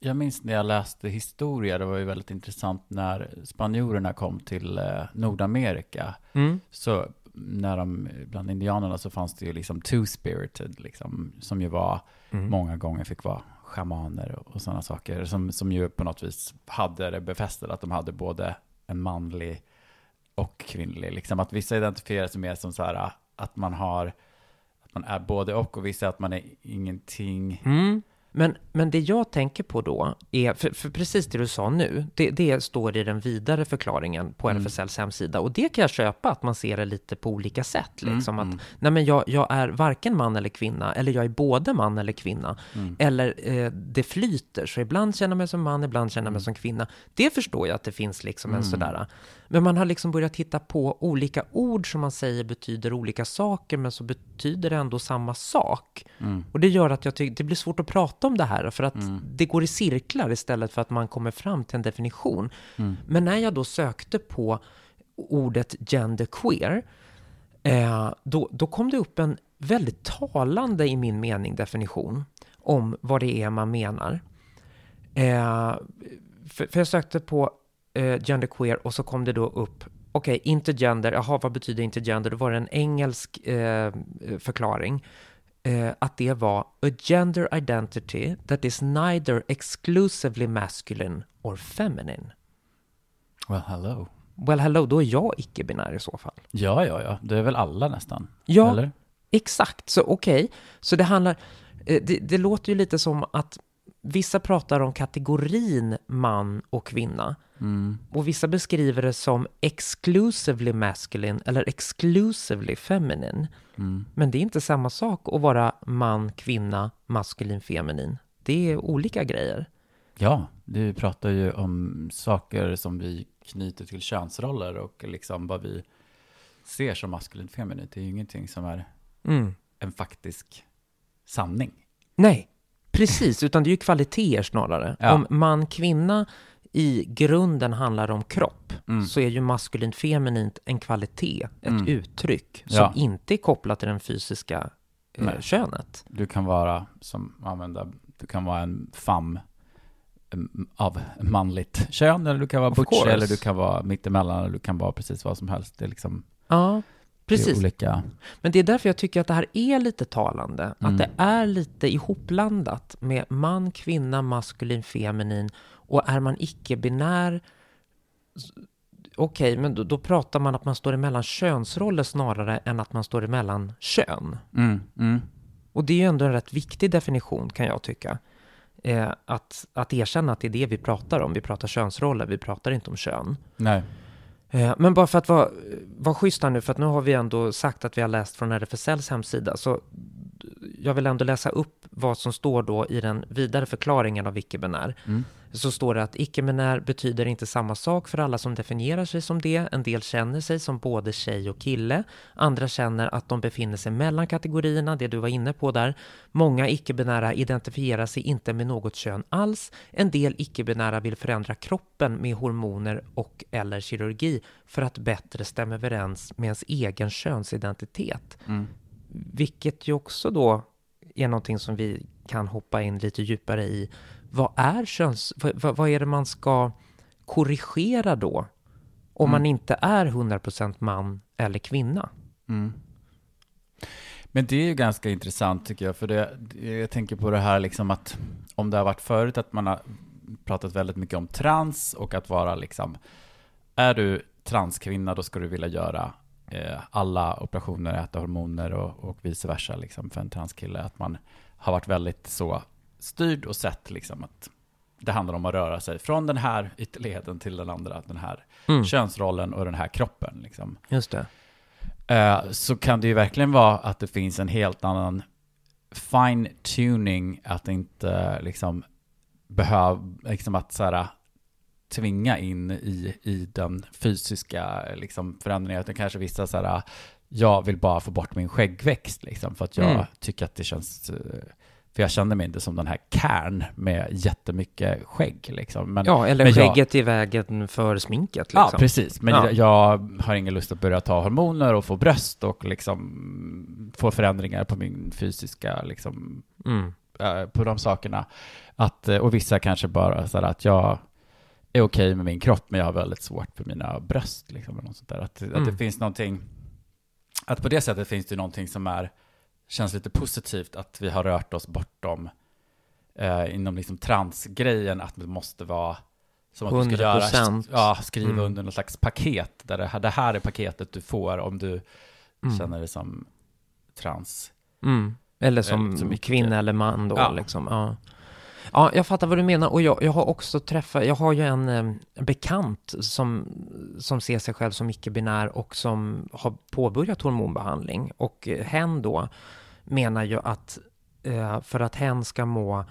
jag minns när jag läste historia, det var ju väldigt intressant när spanjorerna kom till eh, Nordamerika. Mm. Så när de, bland indianerna så fanns det ju liksom two-spirited, liksom, som ju var, Mm. många gånger fick vara schamaner och, och sådana saker, som, som ju på något vis hade det befästet att de hade både en manlig och kvinnlig, liksom att vissa identifierar sig mer som så här, att man har, att man är både och, och vissa att man är ingenting. Mm. Men, men det jag tänker på då är, för, för precis det du sa nu, det, det står i den vidare förklaringen på Mm. RFSLs hemsida. Och det kan jag köpa, att man ser det lite på olika sätt. Mm, Liksom. mm. Att, nej men jag, jag är varken man eller kvinna, eller jag är både man eller kvinna. Mm. Eller eh, det flyter, så ibland känner jag mig som man, ibland känner jag mig Mm. som kvinna. Det förstår jag att det finns liksom en Mm. sådär. Men man har liksom börjat titta på olika ord som man säger betyder olika saker, men så betyder det ändå samma sak. Mm. Och det gör att jag tycker det blir svårt att prata om det här, för att Mm. det går i cirklar istället för att man kommer fram till en definition. Mm. Men när jag då sökte på ordet genderqueer, eh, då, då kom det upp en väldigt talande, i min mening, definition om vad det är man menar. Eh, för, för jag sökte på eh, genderqueer och så kom det då upp Okej, okay, intergender, jaha, vad betyder intergender? Då var det en engelsk eh, förklaring. Eh, att det var a gender identity that is neither exclusively masculine or feminine. Well, hello. Well, hello, då är jag icke-binär i så fall. Ja, ja, ja, det är väl alla nästan? Ja, Eller? exakt. Så okej, okay. så det handlar, eh, det, det låter ju lite som att vissa pratar om kategorin man och kvinna. Mm. Och vissa beskriver det som exclusively masculine eller exclusively feminine. Mm. Men det är inte samma sak att vara man, kvinna, maskulin, feminin. Det är olika grejer. Ja, du pratar ju om saker som vi knyter till könsroller och liksom vad vi ser som maskulint feminint. Det är ju ingenting som är mm. en faktisk sanning. Nej, precis, utan det är ju kvaliteter snarare. Ja. Om man, kvinna i grunden handlar om kropp, mm. så är ju maskulint feminint en kvalitet, ett mm. uttryck, som ja. inte är kopplat till den fysiska eh, könet. Du kan vara, som använda, du kan vara en fam av manligt kön, eller du kan vara butch, eller du kan vara mittemellan, eller du kan vara precis vad som helst. Det är liksom... Ja, precis. olika... Men det är därför jag tycker att det här är lite talande. Mm. Att det är lite ihopblandat med man, kvinna, maskulin, feminin. Och är man icke-binär, okej, okay, men då, då, pratar man att man står emellan könsroller snarare än att man står emellan kön. Mm, mm. Och det är ju ändå en rätt viktig definition kan jag tycka. Eh, att, att erkänna att det är det vi pratar om. Vi pratar könsroller, vi pratar inte om kön. Nej. Eh, men bara för att vara, vara schysst här nu, för att nu har vi ändå sagt att vi har läst från RFSLs hemsida, så jag vill ändå läsa upp vad som står då i den vidare förklaringen av icke-binär. Mm så står det att icke-binär betyder inte samma sak för alla som definierar sig som det. En del känner sig som både tjej och kille. Andra känner att de befinner sig mellan kategorierna, det du var inne på där. Många icke-binära identifierar sig inte med något kön alls. En del icke-binära vill förändra kroppen med hormoner och eller kirurgi för att bättre stämma överens med ens egen könsidentitet. Mm. Vilket ju också då är någonting som vi kan hoppa in lite djupare i vad är köns... Vad, vad är det man ska korrigera då? Om mm. man inte är 100% man eller kvinna. Mm. Men det är ju ganska intressant tycker jag, för det, jag tänker på det här liksom att om det har varit förut att man har pratat väldigt mycket om trans och att vara liksom, är du transkvinna då ska du vilja göra eh, alla operationer, äta hormoner och, och vice versa liksom för en transkille. Att man har varit väldigt så styrd och sett liksom att det handlar om att röra sig från den här ytterligheten till den andra, den här mm. könsrollen och den här kroppen. Liksom. Just det. Uh, så kan det ju verkligen vara att det finns en helt annan fine tuning, att inte liksom behöva, liksom att så här, tvinga in i, i den fysiska liksom, förändringen. Utan kanske vissa så här, jag vill bara få bort min skäggväxt liksom, för att jag mm. tycker att det känns uh, för jag kände mig inte som den här kärn med jättemycket skägg. Liksom. Men, ja, eller men skägget jag, i vägen för sminket. Liksom. Ja, precis. Men ja. jag, har ingen lust att börja ta hormoner och få bröst och liksom få förändringar på min fysiska, liksom, mm. äh, på de sakerna. Att, eh, och vissa kanske bara så att jag är okej okay med min kropp, men jag har väldigt svårt för mina bröst. Liksom, eller något sånt där. Att, mm. att det finns någonting, att på det sättet finns det någonting som är känns lite positivt att vi har rört oss bortom eh, inom liksom transgrejen, att det måste vara som att 100%. du ska göra, ja, skriva mm. under något slags paket, där det här, det här är paketet du får om du mm. känner dig som trans. Mm. Eller som, som kvinna eller man då, ja. liksom. Ja. Ja, jag fattar vad du menar och jag, jag har också träffat, jag har ju en eh, bekant som, som ser sig själv som icke-binär och som har påbörjat hormonbehandling och eh, hen då menar ju att eh, för att hen ska må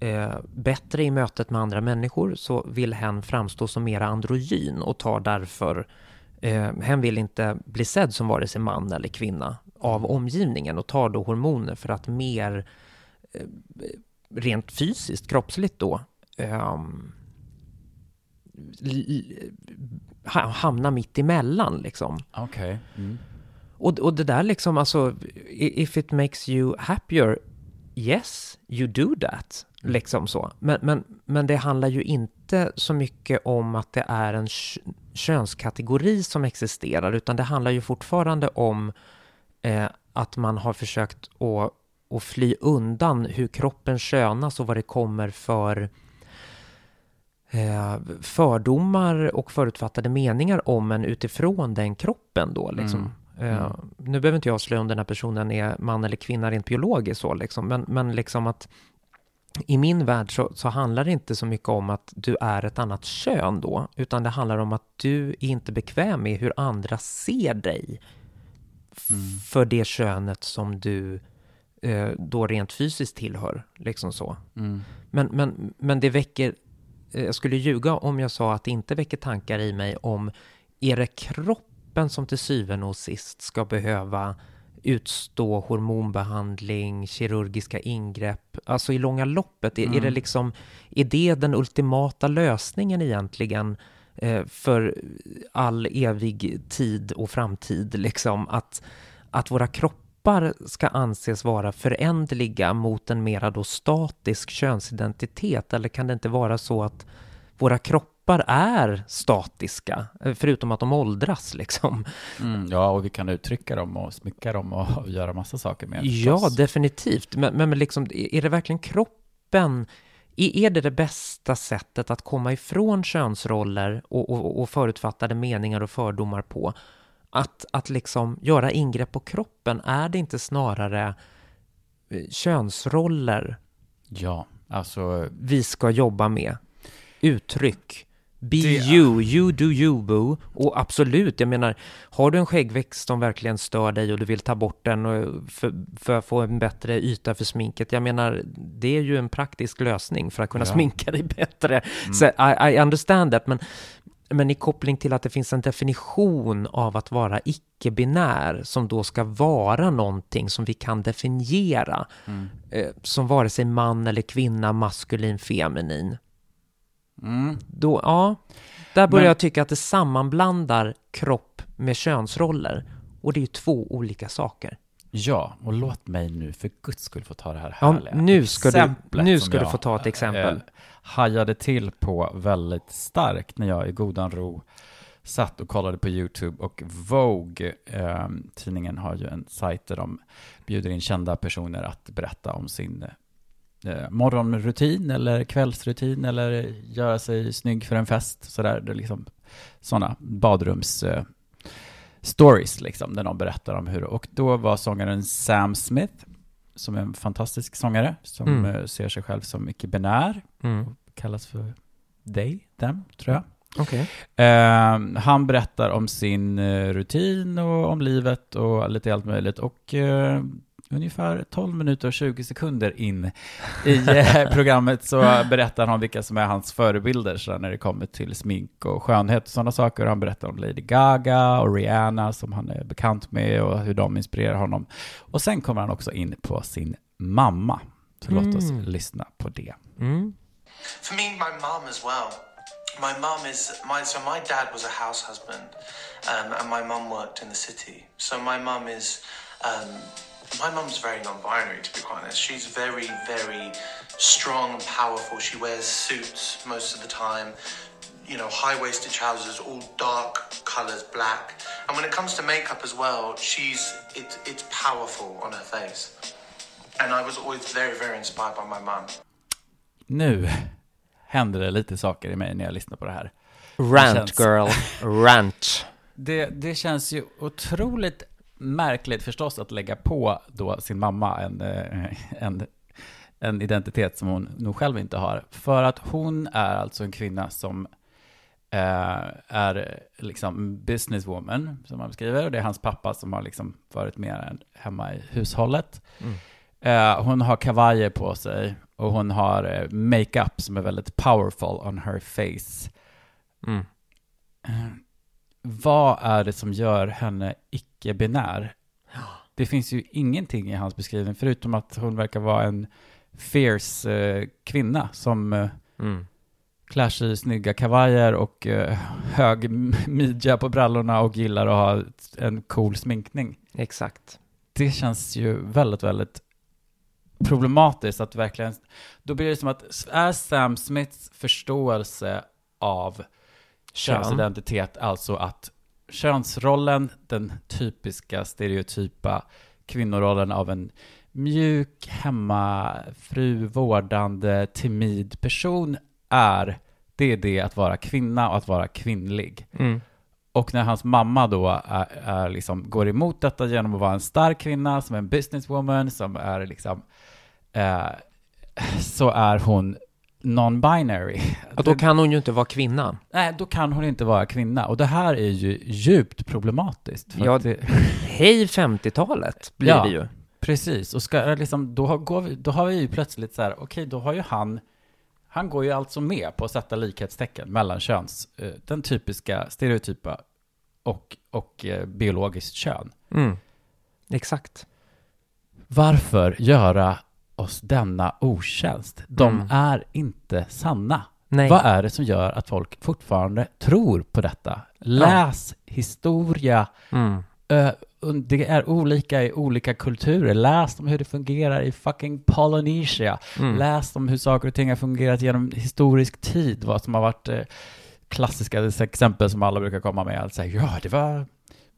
eh, bättre i mötet med andra människor så vill hen framstå som mer androgyn och tar därför eh, hen vill inte bli sedd som vare sig man eller kvinna av omgivningen och tar då hormoner för att mer eh, rent fysiskt, kroppsligt då, um, hamna mitt emellan liksom. Okej. Mm. Och, och det där liksom, alltså, if it makes you happier, yes, you do that. Liksom så. Men, men, men det handlar ju inte så mycket om att det är en kö- könskategori som existerar, utan det handlar ju fortfarande om eh, att man har försökt att, att fly undan hur kroppen könas och vad det kommer för eh, fördomar och förutfattade meningar om en utifrån den kroppen då liksom. Mm. Eh, nu behöver inte jag slå om den här personen är man eller kvinna rent biologiskt så liksom, men, men liksom att i min värld så, så handlar det inte så mycket om att du är ett annat kön då, utan det handlar om att du är inte bekväm med hur andra ser dig Mm. för det könet som du eh, då rent fysiskt tillhör, liksom så. Mm. Men, men, men det väcker, eh, jag skulle ljuga om jag sa att det inte väcker tankar i mig om, är det kroppen som till syvende och sist ska behöva utstå hormonbehandling, kirurgiska ingrepp, alltså i långa loppet, är, är det Mm. liksom, är det den ultimata lösningen egentligen eh, för all evig tid och framtid, liksom att, att våra kroppar ska anses vara förändliga mot en mera då statisk könsidentitet, eller kan det inte vara så att våra kroppar är statiska, förutom att de åldras liksom? Mm. Ja, och vi kan uttrycka dem och smycka dem och göra massa saker med Ja, förstås. definitivt. Men, men liksom, är det verkligen kroppen? Är är det det bästa sättet att komma ifrån könsroller och, och, och förutfattade meningar och fördomar på? Att, att liksom göra ingrepp på kroppen, är det inte snarare eh, könsroller Ja, alltså vi ska jobba med? Uttryck. Be Det- you, you do you boo. Och absolut, jag menar, har du en skäggväxt som verkligen stör dig och du vill ta bort den och för, för att få en bättre yta för sminket, jag menar, det är ju en praktisk lösning för att kunna Ja. sminka dig bättre. Mm. Så I, I understand that, men, men i koppling till att det finns en definition av att vara icke-binär som då ska vara någonting som vi kan definiera Mm. eh, som vare sig man eller kvinna, maskulin, feminin. Mm. Då, ja, där börjar Men- jag tycka att det sammanblandar kropp med könsroller. Och det är ju två olika saker. Ja, och låt mig nu för guds skull få ta det här Ja, härliga nu ska du- exemplet nu som ska du få ta ett exempel. eh, hajade till på väldigt starkt när jag i godan ro satt och kollade på YouTube och Vogue, eh, tidningen har ju en sajt där de bjuder in kända personer att berätta om sin eh, morgonrutin eller kvällsrutin eller göra sig snygg för en fest. Sådär, det är liksom sådana badrums eh, stories liksom, där de berättar om hur, och då var sångaren Sam Smith, som är en fantastisk sångare, som Mm. eh, ser sig själv som icke-binär, Mm. kallas för they, them, tror jag. Okej. Eh, han berättar om sin eh, rutin och om livet och lite allt möjligt. Och eh, ungefär 12 minuter och 20 sekunder in i eh, programmet så berättar han vilka som är hans förebilder så när det kommer till smink och skönhet och sådana saker. Han berättar om Lady Gaga och Rihanna som han är bekant med och hur de inspirerar honom. Och sen kommer han också in på sin mamma. Så låt oss Mm. lyssna på det. Mm. For me, my mum as well. My mum is my so my dad was a house husband, um, and my mum worked in the city. So my mum is um, my mum's very non-binary to be quite honest. She's very very strong and powerful. She wears suits most of the time. You know, high-waisted trousers, all dark colors, black. And when it comes to makeup as well, she's it, it's powerful on her face. And I was always very very inspired by my mum. Nu händer det lite saker i mig när jag lyssnar på det här. Rant känns- girl, rant. Det, det känns ju otroligt märkligt förstås att lägga på då sin mamma en, eh, en, en identitet som hon nog själv inte har. För att hon är alltså en kvinna som eh, är liksom businesswoman, som man beskriver. Och det är hans pappa som har liksom varit mer hemma i hushållet. Mm. Eh, hon har kavajer på sig och hon har eh, makeup som är väldigt powerful on her face. Mm. Eh, vad är det som gör henne icke-binär? Det finns ju ingenting i hans beskrivning förutom att hon verkar vara en fierce eh, kvinna som eh, Mm. klär sig i snygga kavajer och eh, hög midja på brallorna och gillar att ha en cool sminkning. Exakt. Det känns ju väldigt, väldigt problematiskt att verkligen, då blir det som att, är Sam Smiths förståelse av könsidentitet alltså att könsrollen, den typiska stereotypa kvinnorollen av en mjuk, hemmafru, vårdande, timid person är, det är det att vara kvinna och att vara kvinnlig. Mm. Och när hans mamma då är, är liksom, går emot detta genom att vara en stark kvinna, som är en businesswoman, som är liksom, eh, så är hon non-binary. Och då kan hon ju inte vara kvinna. Nej, då kan hon inte vara kvinna. Och det här är ju djupt problematiskt. Ja, det, Hej 50-talet blir Ja. det ju. precis, och ska, liksom, då, har, går vi, då har vi ju plötsligt så här, okej, då har ju han, han går ju alltså med på att sätta likhetstecken mellan köns, eh, den typiska stereotypa och, och eh, biologiskt kön. Mm. Exakt. Varför göra oss denna otjänst? De Mm. är inte sanna. Nej. Vad är det som gör att folk fortfarande tror på detta? Läs historia. Mm. Det är olika i olika kulturer. Läs om hur det fungerar i fucking Polynesia. Mm. Läs om hur saker och ting har fungerat genom historisk tid. Vad som har varit eh, klassiska exempel som alla brukar komma med. Alltså, ja, det var...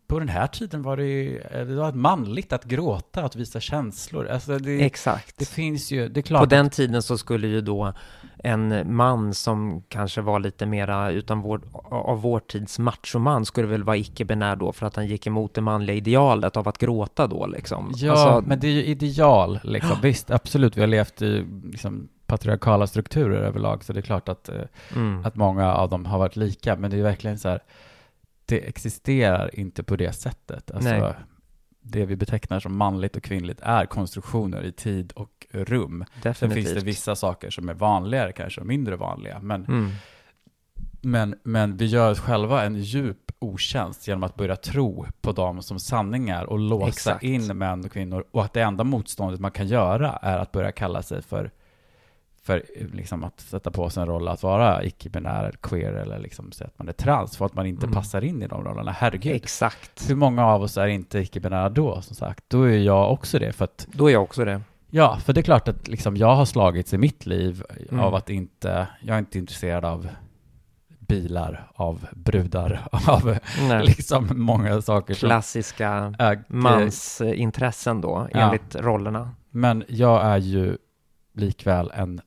På den här tiden var det, eh, det var manligt att gråta, att visa känslor. Alltså det, Exakt. det finns ju, det är klart. På den tiden så skulle ju då en man som kanske var lite mera utan vår, av vår tids machoman skulle väl vara icke-binär då för att han gick emot det manliga idealet av att gråta då liksom. Ja, Alltså, men det är ju ideal, liksom. Visst, absolut, vi har levt i liksom, patriarkala strukturer överlag, så det är klart att, eh, mm, att många av dem har varit lika, men det är verkligen så här, det existerar inte på det sättet. Alltså, Nej. det vi betecknar som manligt och kvinnligt är konstruktioner i tid och rum. Sen definitivt. finns det vissa saker som är vanligare kanske och mindre vanliga, men, Mm, men, men vi gör oss själva en djup otjänst genom att börja tro på dem som sanningar och låsa Exakt. in män och kvinnor och att det enda motståndet man kan göra är att börja kalla sig för för liksom att sätta på sig en roll att vara icke-binär, queer eller liksom säga att man är trans för att man inte Mm. passar in i de rollerna. Herregud. exakt. Hur många av oss är inte icke-binära då, som sagt? Då är jag också det, för att Då är jag också det. Ja, för det är klart att liksom jag har slagits i mitt liv Mm. av att inte, jag är inte intresserad av bilar, av brudar, av Nej. liksom många saker som... Klassiska Äh, mansintressen då, Ja. enligt rollerna. Men jag är ju likväl en,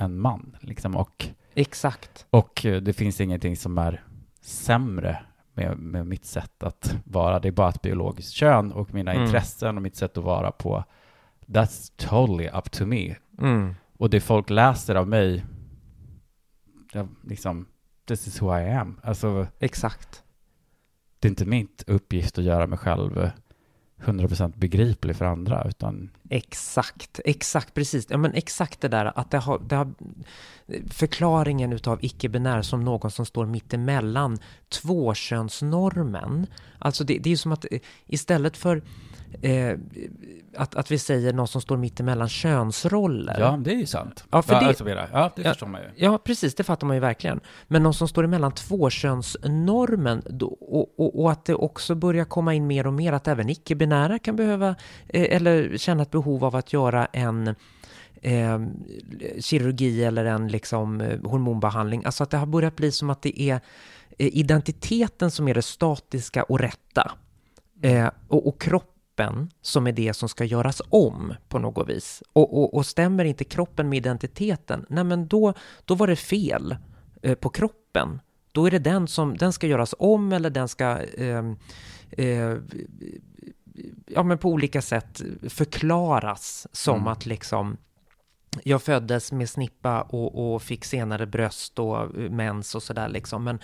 en man, liksom, och, Exakt. och eh, det finns ingenting som är sämre med, med mitt sätt att vara. Det är bara ett biologiskt kön och mina Mm. intressen och mitt sätt att vara på. That's totally up to me. Mm. Och det folk läser av mig, jag, liksom, this is who I am. Alltså, Exakt. det är inte mitt uppgift att göra mig själv eh, 100% begriplig för andra, utan Exakt, exakt, precis. Ja, men exakt det där att det har, det har förklaringen utav icke-binär som någon som står mittemellan tvåkönsnormen. Alltså det, det är ju som att eh, istället för eh, att, att vi säger någon som står mittemellan könsroller. ja, det är ju sant. Ja, för det- alltså, ja det Ja. förstår man ju. Ja, precis, det fattar man ju verkligen. Men någon som står emellan tvåkönsnormen då, och, och, och att det också börjar komma in mer och mer att även icke-binära kan behöva eh, eller känna ett behov av att göra en eh, kirurgi eller en liksom, eh, hormonbehandling. Alltså att det har börjat bli som att det är eh, identiteten som är det statiska och rätta. Eh, och, och kroppen som är det som ska göras om på något vis. Och, och, och stämmer inte kroppen med identiteten, nej men då, då var det fel eh, på kroppen. Då är det den som, den ska göras om eller den ska eh, eh, ja men på olika sätt förklaras som Mm. att liksom jag föddes med snippa och, och fick senare bröst och eh, mens och sådär liksom. Men,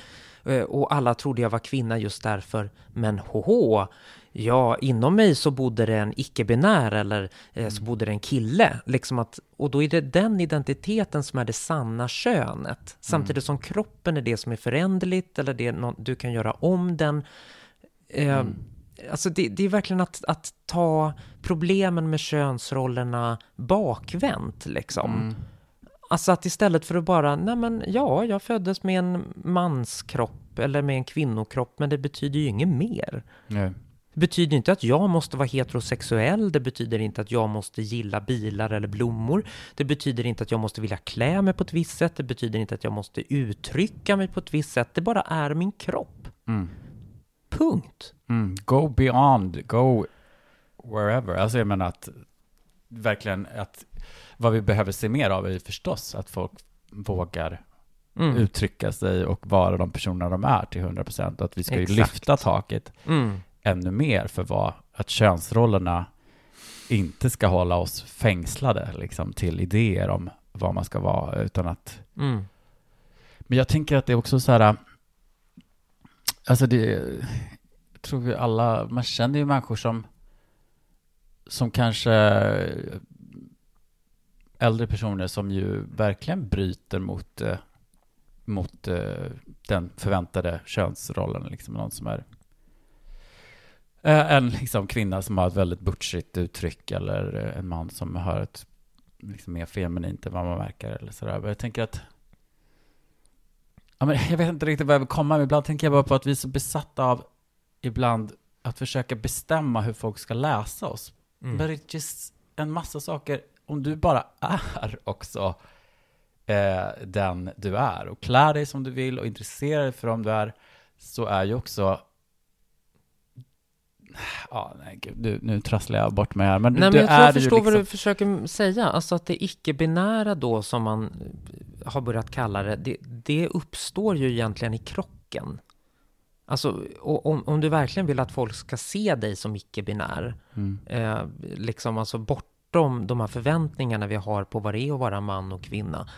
och alla trodde jag var kvinna just därför. Men hoho, ja, inom mig så bodde det en icke-binär eller eh, så bodde det en kille. Liksom att, och då är det den identiteten som är det sanna könet. Samtidigt som kroppen är det som är föränderligt eller det är nå- du kan göra om den. Eh, Alltså det, det är verkligen att, att ta problemen med könsrollerna bakvänt liksom. Mm. Alltså att istället för att bara, nej men ja, jag föddes med en manskropp eller med en kvinnokropp, men det betyder ju inget mer. Nej. Det betyder inte att jag måste vara heterosexuell, det betyder inte att jag måste gilla bilar eller blommor, det betyder inte att jag måste vilja klä mig på ett visst sätt, det betyder inte att jag måste uttrycka mig på ett visst sätt, det bara är min kropp. Mm. Punkt. Mm. Go beyond, go wherever. Alltså jag menar att verkligen att vad vi behöver se mer av är förstås att folk vågar Mm. uttrycka sig och vara de personer de är till 100 procent. Att vi ska ju lyfta taket Mm. ännu mer för vad, att könsrollerna inte ska hålla oss fängslade liksom, till idéer om vad man ska vara, utan att Mm. Men jag tänker att det är också så här, alltså det, tror vi alla, man känner ju människor som, som kanske äldre personer som ju verkligen bryter mot, eh, mot eh, den förväntade könsrollen, liksom någon som är eh, en liksom kvinna som har ett väldigt butchigt uttryck eller eh, en man som har ett liksom mer feminint än vad man märker eller sådär. Men jag tänker att Ja, men jag vet inte riktigt vad jag vill komma med. Ibland tänker jag bara på att vi är så besatta av ibland att försöka bestämma hur folk ska läsa oss. Mm. Är just en massa saker. Om du bara är också eh, den du är och klär dig som du vill och intresserar dig för dem du är så är ju också Ja, nej gud, nu, nu trasslar jag bort mig här. Men Nej, men jag tror jag förstår vad liksom- du försöker säga. Alltså att det icke-binära då, som man eh, har börjat kalla det, det, det uppstår ju egentligen i krocken. Alltså, om, om du verkligen vill att folk ska se dig som icke-binär, Mm. eh, liksom alltså bortom de här förväntningarna vi har på vad det är att vara man och kvinna,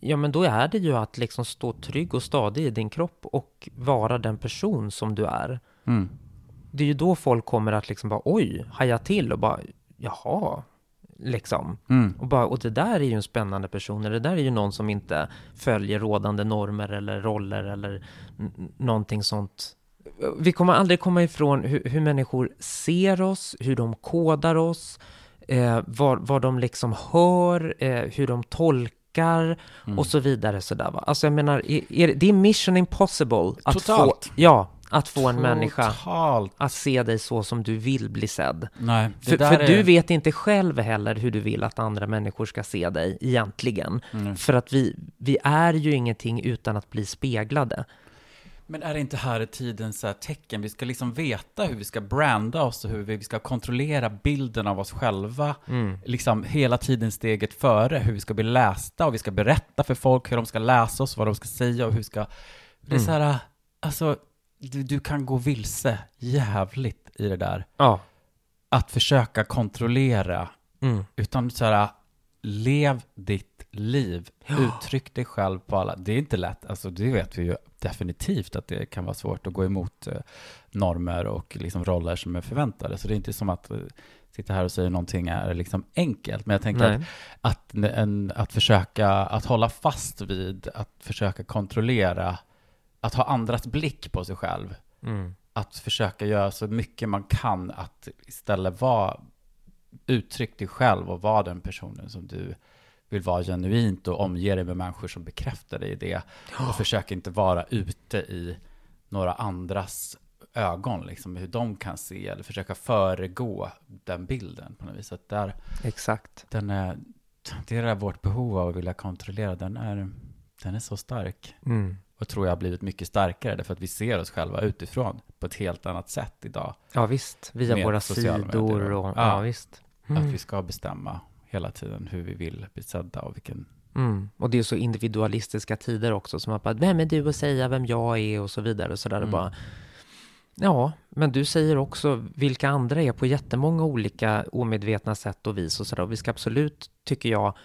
ja men då är det ju att liksom stå trygg och stadig i din kropp och vara den person som du är Mm. det är ju då folk kommer att liksom bara oj, haja till och bara jaha, liksom. Mm. Och, bara, och det där är ju en spännande person, eller det där är ju någon som inte följer rådande normer eller roller eller någonting sånt. Vi kommer aldrig komma ifrån hur, hur människor ser oss, hur de kodar oss, eh, vad, vad de liksom hör, eh, hur de tolkar Mm. och så vidare. Sådär, va? Alltså jag menar, är, är, det är mission impossible att Totalt. få, ja, att få en människa Totalt. att se dig så som du vill bli sedd. Nej, För, där för är... du vet inte själv heller hur du vill att andra människor ska se dig egentligen. Mm. För att vi, vi är ju ingenting utan att bli speglade. Men är det inte här i tiden så här tecken? Vi ska liksom veta hur vi ska branda oss och hur vi ska kontrollera bilden av oss själva. Mm. Liksom hela tiden steget före hur vi ska bli lästa och vi ska berätta för folk hur de ska läsa oss, vad de ska säga och hur ska... Det är Mm. så här, alltså, du, du kan gå vilse jävligt i det där. Ja. Att försöka kontrollera, Mm. utan så här, lev ditt liv, uttryck dig själv på alla. Det är inte lätt, alltså det vet vi ju definitivt att det kan vara svårt att gå emot eh, normer och liksom roller som är förväntade. Så det är inte som att eh, sitta här och säga någonting är liksom enkelt. Men jag tänker att att, en, att försöka att hålla fast vid, att försöka kontrollera, att ha andras blick på sig själv. Mm. Att försöka göra så mycket man kan att istället vara uttryck dig själv och vara den personen som du vill vara genuint och omge dig med människor som bekräftar dig i det. Och försök inte vara ute i några andras ögon, liksom hur de kan se eller försöka föregå den bilden på något vis. Att där, Exakt. den är, det är där vårt behov av att vilja kontrollera, den är, den är så stark. Mm. Och tror jag har blivit mycket starkare därför att vi ser oss själva utifrån på ett helt annat sätt idag. Ja visst, via våra sidor medier. och... Ja, Ja. visst. Att Mm. vi ska bestämma hela tiden hur vi vill bli sedda och vilken... Mm. Och det är så individualistiska tider också, som att bara, vem är du att säga vem jag är och så vidare och sådär. Mm. Och bara, ja, men du säger också vilka andra är på jättemånga olika omedvetna sätt och vis och sådär. Och vi ska absolut, tycker jag,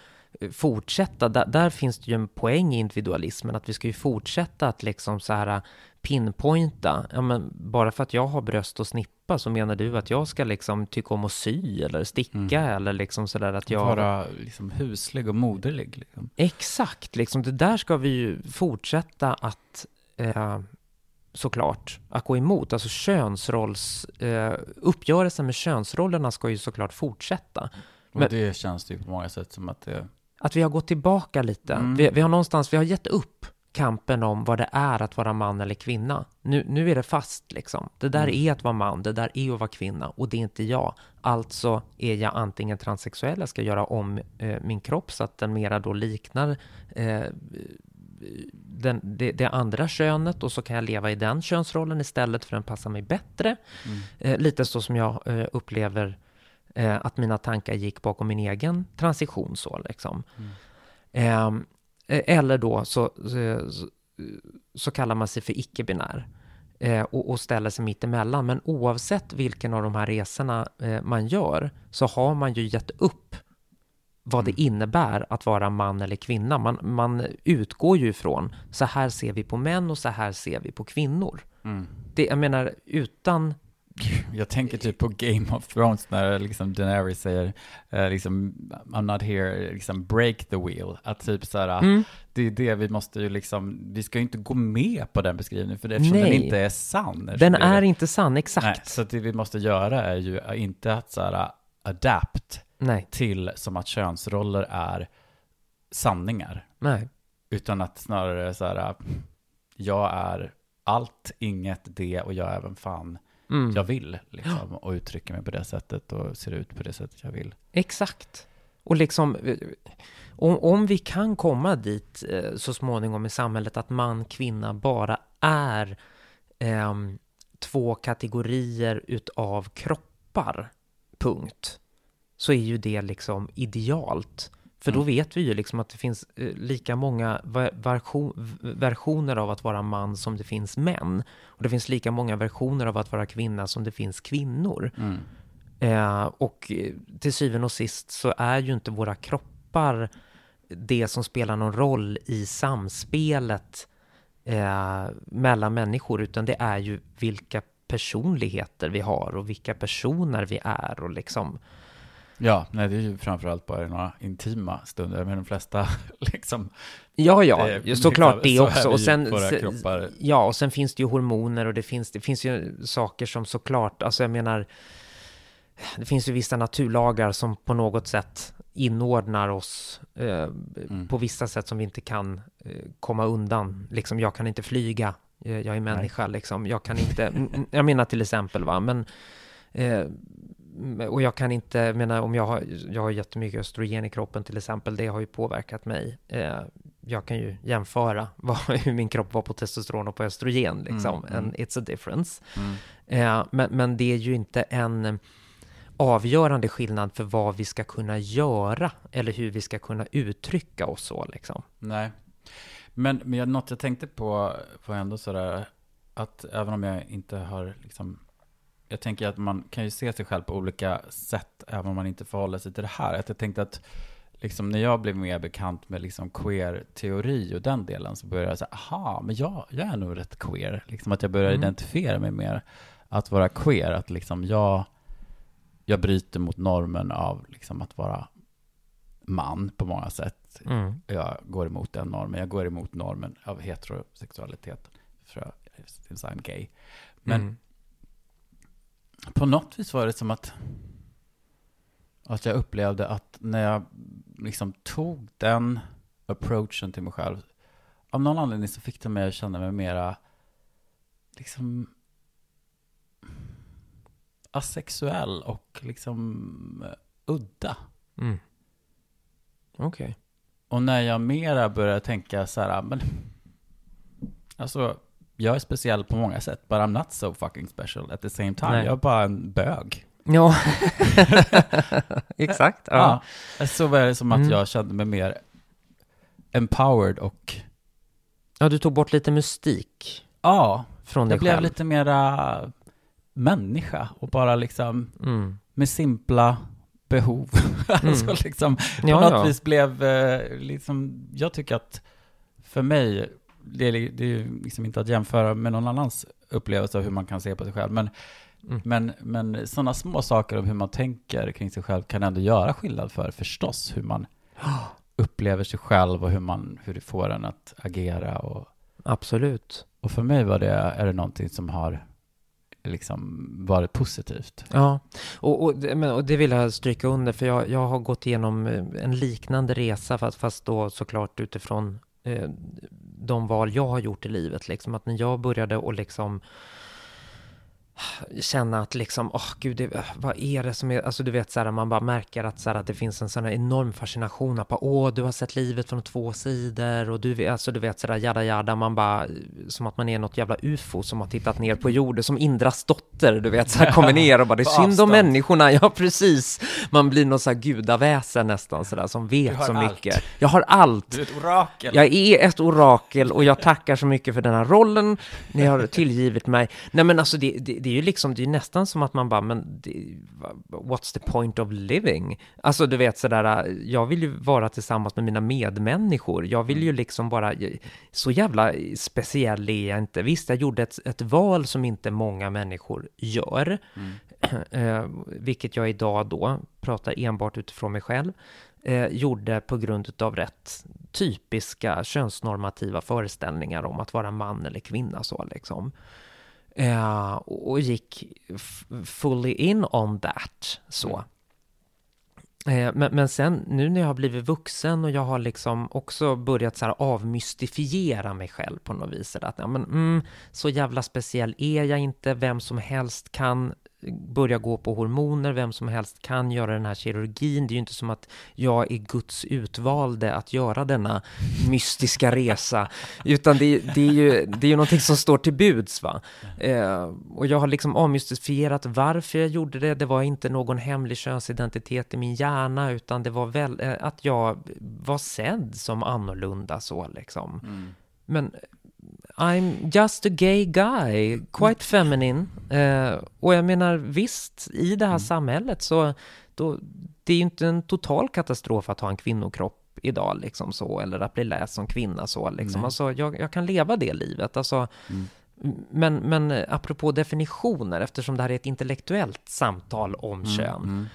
fortsätta. Där, där finns det ju en poäng i individualismen, att vi ska ju fortsätta att liksom så här pinpointa. Ja, men bara för att jag har bröst och snippa så menar du att jag ska liksom tycka om att sy eller sticka Mm. eller liksom sådär att jag... Vara liksom huslig och moderlig. Liksom. Exakt, liksom det där ska vi ju fortsätta att eh, såklart att gå emot. Alltså könsrolls, eh, uppgörelsen med könsrollerna ska ju såklart fortsätta. Och Men- det känns ju på många sätt som att det att vi har gått tillbaka lite. Mm. Vi, vi har någonstans, vi har gett upp kampen om vad det är att vara man eller kvinna. Nu, nu är det fast liksom. Det där Mm. är att vara man, det där är att vara kvinna och det är inte jag. Alltså är jag antingen transsexuell, jag ska göra om eh, min kropp så att den mera då liknar eh, den, det, det andra könet och så kan jag leva i den könsrollen istället för den passar mig bättre. Mm. Eh, lite så som jag eh, upplever eh, att mina tankar gick bakom min egen transition så liksom. Mm. Eh, eller då så, så, så, så kallar man sig för icke-binär eh, och, och ställer sig mitt emellan. Men oavsett vilken av de här resorna eh, man gör så har man ju gett upp vad det Mm. innebär att vara man eller kvinna. Man, man utgår ju ifrån så här ser vi på män och så här ser vi på kvinnor. Mm. Det, jag menar, utan... Jag tänker typ på Game of Thrones när liksom Daenerys säger eh, liksom I'm not here, liksom break the wheel. Att typ så här, Mm. det är det vi måste ju liksom, vi ska ju inte gå med på den beskrivningen för det, eftersom Nej. den inte är sann. Den det är inte sann, Nej, exakt. så att det vi måste göra är ju inte att så här adapt Nej, till som att könsroller är sanningar. nej. Utan att snarare så här, jag är allt, inget, det och jag är även fan Mm. jag vill. Liksom, och uttrycker mig på det sättet och ser ut på det sättet jag vill. Exakt. Och liksom, eh, om, om vi kan komma dit eh, så småningom i samhället att man, kvinna bara är ehm, två kategorier utav kroppar, punkt, så är ju det liksom idealt. För då Mm. vet vi ju liksom att det finns eh, lika många version, versioner av att vara man som det finns män. Och det finns lika många versioner av att vara kvinna som det finns kvinnor. Mm. Eh, och eh, till syvende och sist så är ju inte våra kroppar det som spelar någon roll i samspelet eh, mellan människor, utan det är ju vilka personligheter vi har och vilka personer vi är och liksom Ja, nej, det är ju framförallt bara några intima stunder, men de flesta liksom... Ja, ja, Eh, såklart det så också. Och sen, ja, och sen finns det ju hormoner och det finns, det finns ju saker som såklart, alltså jag menar, det finns ju vissa naturlagar som på något sätt inordnar oss eh, Mm. på vissa sätt som vi inte kan eh, komma undan. Liksom, jag kan inte flyga, eh, jag är människa, liksom. Jag kan inte, jag menar till exempel, va, men eh, och jag kan inte, menar om jag har, jag har jättemycket östrogen i kroppen till exempel, det har ju påverkat mig. Eh, jag kan ju jämföra vad, hur min kropp var på testosteron och på östrogen liksom, Mm, mm. and it's a difference. Mm. Eh, men, men det är ju inte en avgörande skillnad för vad vi ska kunna göra eller hur vi ska kunna uttrycka oss så liksom. Nej. Men, men jag, något jag tänkte på var ändå sådär att även om jag inte har liksom jag tänker att man kan ju se sig själv på olika sätt även om man inte förhåller sig till det här. Att jag tänkte att liksom när jag blev mer bekant med liksom queer-teori och den delen så började jag säga, aha, men jag, jag är nog rätt queer. Liksom att jag börjar Mm. identifiera mig mer att vara queer. Att liksom jag, jag bryter mot normen av liksom att vara man på många sätt Mm. jag går emot den normen. Jag går emot normen av heterosexualitet. För since I'm gay. Men Mm. På något vis var det som att, att jag upplevde att när jag liksom tog den approachen till mig själv, av någon anledning så fick det mig att känna mig mera liksom asexuell och liksom eh, udda. Mm. Okej. Och när jag mera började tänka så här, men alltså, jag är speciell på många sätt, but I'm not so fucking special at the same time. Nej. Jag är bara en bög. Ja, exakt. Ja. Ja. Så var det som att Mm. jag kände mig mer empowered och, ja, du tog bort lite mystik ja, från dig jag blev själv. lite mera människa och bara liksom Mm. med simpla behov. alltså liksom, på Ja, något ja. vis blev, eh, liksom, jag tycker att för mig, det är, det är ju liksom inte att jämföra med någon annans upplevelse av hur man kan se på sig själv, men, Mm. men, men sådana små saker om hur man tänker kring sig själv kan ändå göra skillnad för förstås hur man upplever sig själv och hur, man, hur det får en att agera. Och, Absolut. och för mig var det, är det någonting som har liksom varit positivt. Ja, och, och, och det vill jag stryka under för jag, jag har gått igenom eh, en liknande resa fast, fast då såklart utifrån eh, de val jag har gjort i livet. Liksom att när jag började och liksom känna att liksom, åh gud, det, vad är det som är, alltså du vet så här, man bara märker att så här, att det finns en sån här enorm fascination, att bara, åh, du har sett livet från två sidor och du alltså du vet sådär jada jada, man bara, som att man är något jävla ufo som har tittat ner på jorden, som Indras dotter, du vet, så här, kommer ner och bara, det är synd om människorna, ja precis, man blir någon så här gudaväsen nästan sådär, som vet så allt. mycket. Jag har allt. Du är ett orakel! Jag är ett orakel och jag tackar så mycket för den här rollen ni har tillgivit mig. Nej men alltså det, det, det är ju liksom, det är nästan som att man bara, men det, what's the point of living? Alltså du vet sådär, jag vill ju vara tillsammans med mina medmänniskor. Jag vill ju liksom bara, så jävla speciell är jag inte. Visst, jag gjorde ett, ett val som inte många människor gör. Eh, vilket jag idag då, pratar enbart utifrån mig själv, eh, gjorde på grund av rätt typiska könsnormativa föreställningar om att vara man eller kvinna så liksom. Eh, och gick fully in on that så. Eh, Men, men sen nu när jag har blivit vuxen och jag har liksom också börjat så här avmystifiera mig själv på något vis. Att, ja, men, mm, så jävla speciell är jag inte, vem som helst kan börja gå på hormoner, vem som helst kan göra den här kirurgin. Det är ju inte som att jag är Guds utvalde att göra denna mystiska resa, utan det, det, är ju, det är ju någonting som står till buds. Va? Eh, och jag har liksom avmystifierat varför jag gjorde det. Det var inte någon hemlig könsidentitet i min hjärna, utan det var väl eh, att jag var sedd som annorlunda så liksom. Men I'm just a gay guy, quite feminine. Eh, och jag menar visst, i det här samhället så då, det är ju inte en total katastrof att ha en kvinnokropp idag liksom så, eller att bli läst som kvinna så liksom. Nej. Alltså jag, jag kan leva det livet, alltså. Men, men eh, apropå definitioner, eftersom det här är ett intellektuellt samtal om kön, Mm.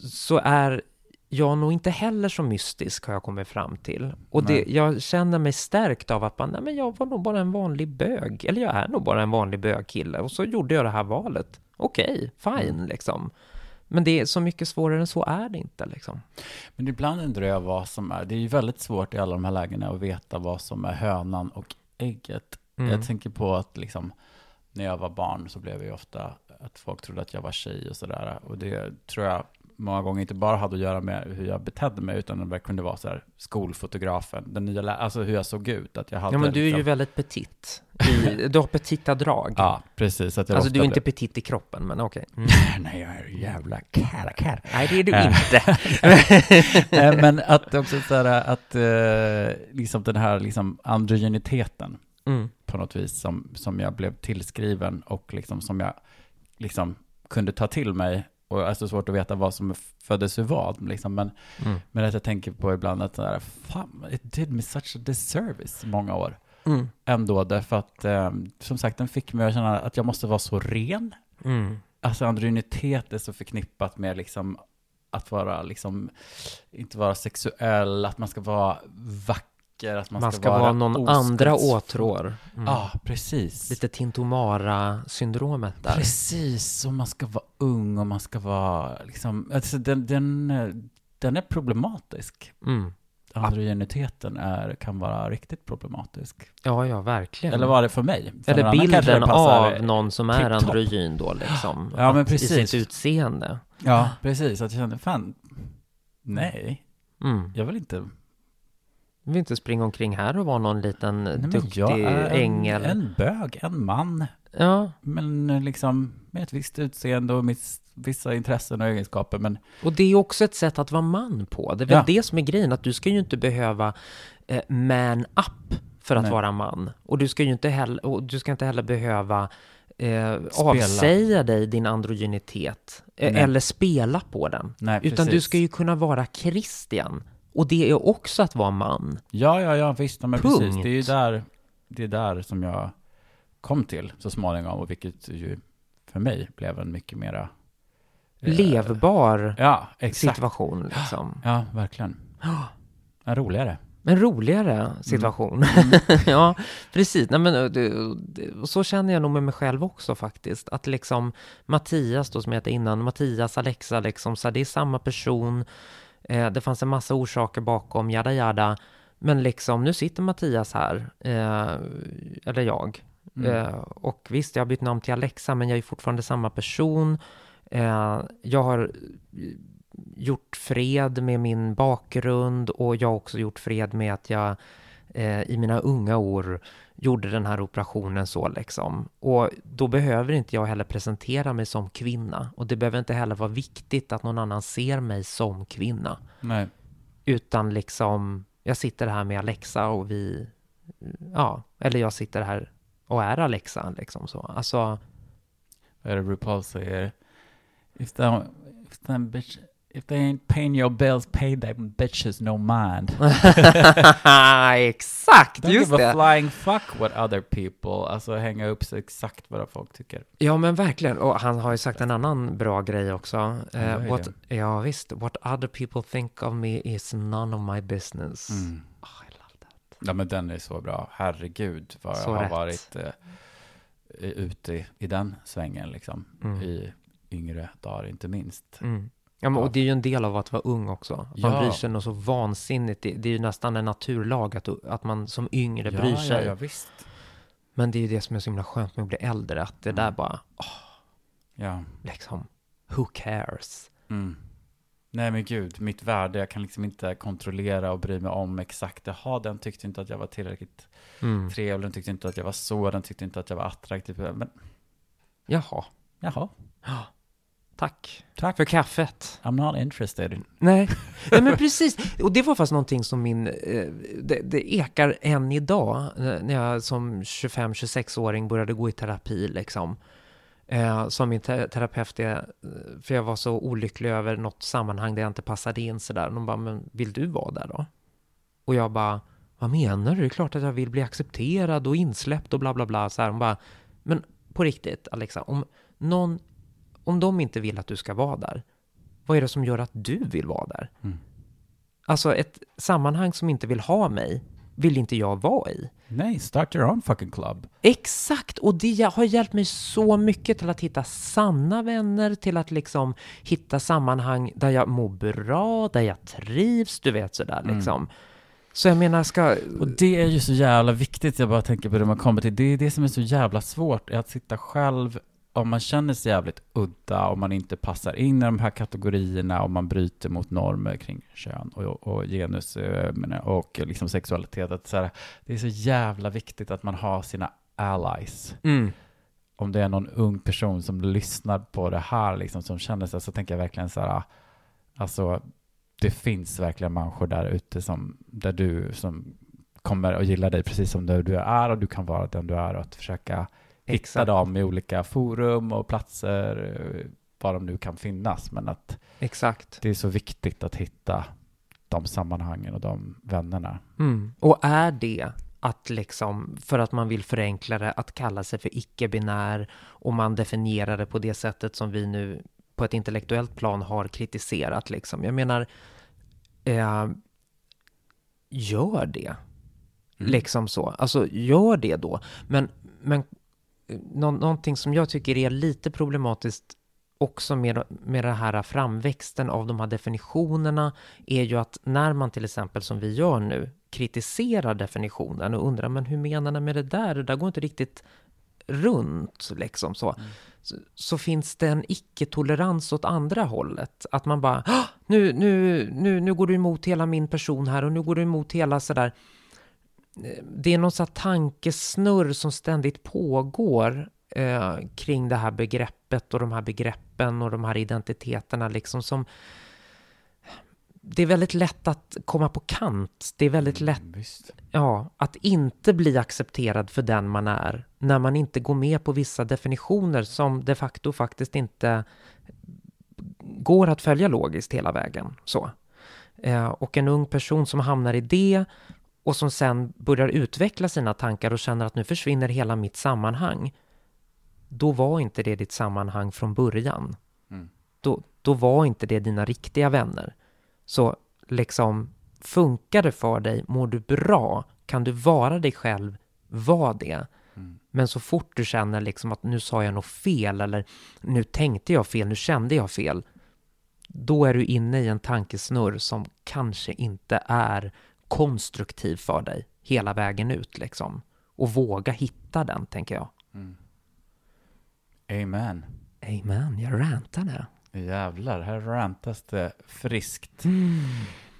så är jag nog inte heller så mystisk har jag kommit fram till. Och det, jag känner mig stärkt av att man, nej men jag var nog bara en vanlig bög, eller jag är nog bara en vanlig bögkille, och så gjorde jag det här valet. Okej, fine liksom. Men det är så mycket svårare än så är det inte liksom. Men ibland undrar jag vad som är, det är ju väldigt svårt i alla de här lägena att veta vad som är hönan och ägget. Mm. Jag tänker på att liksom, när jag var barn så blev ju ofta att folk trodde att jag var tjej och sådär. Och det tror jag många gånger inte bara hade att göra med hur jag betedde mig, utan det kunde vara så här, skolfotografen, den nya alltså hur jag såg ut. Att jag hade Ja men du är ju liksom, väldigt petit. I, du har petita drag. Ja, precis. Att jag Alltså du är inte blev- petit i kroppen, men okej. Mm. Nej, jag är jävla karakär. Nej, det är du Äh. inte. Men att också så här, att eh, liksom den här liksom androgeniteten Mm. på något vis som, som jag blev tillskriven och liksom som jag liksom kunde ta till mig. Och det är så svårt att veta vad som föddes ur vad. Liksom. Men, Mm. men att jag tänker på ibland att sådär, fan, it did me such a disservice många år. Mm. Ändå därför att, eh, som sagt, den fick mig att känna att jag måste vara så ren. Mm. Alltså androgynitet är så förknippat med liksom att vara liksom, inte vara sexuell, att man ska vara vacker, att man, Man ska vara någon andra oskuldsfull. åtrår. Mm. Ja, precis. Lite Tintomara-syndromet där. Precis, och man ska vara ung och man ska vara liksom, alltså den, den, den är problematisk. Mm. Androgeniteten är, kan vara riktigt problematisk. Ja, ja, verkligen. Eller var det för mig? För Eller bilden av någon som är androgyn då liksom. Ja, men Att- I precis. sitt utseende. Ja, precis. Att jag kände, fan, nej, Mm. jag vill inte vill inte springa omkring här och vara någon liten Nej, duktig jag är en, ängel. en bög, en man, Ja, men eh, liksom med ett visst utseende och miss, vissa intressen och egenskaper. Men och det är också ett sätt att vara man på. Det är väl Ja. det som är grejen, att du ska ju inte behöva eh, man up för att Nej. vara man. Och du ska ju inte heller, och du ska inte heller behöva eh, avsäga dig din androgynitet. Eh, eller spela på den. nej, Utan du precis. ska ju kunna vara Christian. Och det är också att vara man. Ja, ja, ja, visst, men Punkt. precis. Det är ju där, det är där som jag kom till så småningom, och vilket ju för mig blev en mycket mera... eh, Levbar Ja, exakt. situation liksom. Ja, verkligen. En roligare. en roligare situation. ja, precis. Nej, men, det, det, så känner jag nog med mig själv också faktiskt. Att liksom Mattias då som jag hette innan, Mattias, Alexa, liksom, så här, det är samma person. Eh, det fanns en massa orsaker bakom, jada jada. Men liksom, nu sitter Mattias här, eh, eller jag. Mm. Eh, och visst, jag har bytt namn till Alexa, men jag är fortfarande samma person. Eh, jag har gjort fred med min bakgrund och jag har också gjort fred med att jag eh, i mina unga år gjorde den här operationen så liksom. Och då behöver inte jag heller presentera mig som kvinna och det behöver inte heller vara viktigt att någon annan ser mig som kvinna. Nej. Utan liksom, jag sitter här med Alexa och vi, ja, eller jag sitter här och är Alexa liksom så. Alltså, Vad är det RuPaul säger? If them, if them bitch, if they ain't paying your bills, pay them bitches no mind. exakt, Don't just give det. a flying fuck what other people, alltså hänga upp sig exakt vad folk tycker. Ja, men verkligen. Och han har ju sagt en annan bra grej också. det? what, ja, visst. What other people think of me is none of my business. Mm. Oh, I love that. Ja men den är så bra, herregud vad jag Så har rätt. varit eh, ute i, i den svängen liksom. Mm. I yngre dagar inte minst. Mm. Ja, men, Ja. och det är ju en del av att vara ung också. Att man Ja. bryr sig något så vansinnigt. Det, det är ju nästan en naturlag att, att man som yngre bryr sig. Ja, ja, visst. Men det är ju det som är så himla skönt med att bli äldre. Att det Mm. där bara, åh, Ja. liksom, who cares? Mm. Nej men gud, mitt värde, jag kan liksom inte kontrollera och bry mig om exakt. Jaha, den tyckte inte att jag var tillräckligt Mm. trevlig, den tyckte inte att jag var så, den tyckte inte att jag var attraktiv. Men Jaha, jaha, tack. Tack. För kaffet. I'm not interested. Nej. Nej, men precis. Och det var fast någonting som min... Eh, det, det ekar än idag, eh, när jag som 25-26-åring började gå i terapi, liksom. Eh, som min te- terapeut för jag var så olycklig över något sammanhang där jag inte passade in sådär. De bara, men vill du vara där då? Och jag bara, vad menar du? Det är klart att jag vill bli accepterad och insläppt och bla bla bla. Så här. Hon bara, men på riktigt Alexa, om någon, om de inte vill att du ska vara där, vad är det som gör att du vill vara där? Mm. Alltså ett sammanhang som inte vill ha mig, vill inte jag vara i. Nej, start your own fucking club. Exakt, och det har hjälpt mig så mycket till att hitta sanna vänner, till att liksom hitta sammanhang där jag mår bra, där jag trivs, du vet sådär Mm. liksom. Så jag menar, ska... Och det är ju så jävla viktigt, jag bara tänker på det man kommer till. Det är det som är så jävla svårt, är att sitta själv om man känner sig jävligt udda, om man inte passar in i de här kategorierna, om man bryter mot normer kring kön och, och genus eh, och liksom sexualitet. Att så här, det är så jävla viktigt att man har sina allies. Mm. Om det är någon ung person som lyssnar på det här, liksom, som känner sig, så tänker jag verkligen så här, alltså det finns verkligen människor där ute som, där du, som kommer att gilla dig precis som du är och du kan vara den du är och att försöka hitta dem i olika forum och platser, var de nu kan finnas. Men att Exakt. det är så viktigt att hitta de sammanhangen och de vännerna. Mm. Och är det att liksom, för att man vill förenkla det, att kalla sig för icke-binär och man definierar det på det sättet som vi nu på ett intellektuellt plan har kritiserat liksom. Jag menar, eh, gör det. Mm. Liksom så. Alltså, gör det då. Men, men nå någonting som jag tycker är lite problematiskt också med, med den här framväxten av de här definitionerna är ju att när man till exempel som vi gör nu kritiserar definitionen och undrar men hur menar ni med det där? Det där går inte riktigt runt liksom så. Så, så finns det en icke-tolerans åt andra hållet. Att man bara, "Ah, nu, nu, nu, nu går du emot hela min person här och nu går du emot hela sådär. Eh, Det är någon sån tankesnurr som ständigt pågår eh, kring det här begreppet och de här begreppen och de här identiteterna liksom som det är väldigt lätt att komma på kant. Det är väldigt lätt Mm. Ja, att inte bli accepterad för den man är när man inte går med på vissa definitioner som de facto faktiskt inte går att följa logiskt hela vägen. Så. Eh, och en ung person som hamnar i det och som sen börjar utveckla sina tankar och känner att nu försvinner hela mitt sammanhang. Då var inte det ditt sammanhang från början. Mm. Då, då var inte det dina riktiga vänner. Så liksom, Funkar det för dig? Mår du bra? Kan du vara dig själv? Var det. Mm. Men så fort du känner liksom att nu sa jag något fel eller nu tänkte jag fel, nu kände jag fel. Då är du inne i en tankesnurr som kanske inte är konstruktiv för dig hela vägen ut liksom. Och våga hitta den, tänker jag. Mm. Amen. Amen, jag rantade. Jävlar, här rantas det friskt. Mm.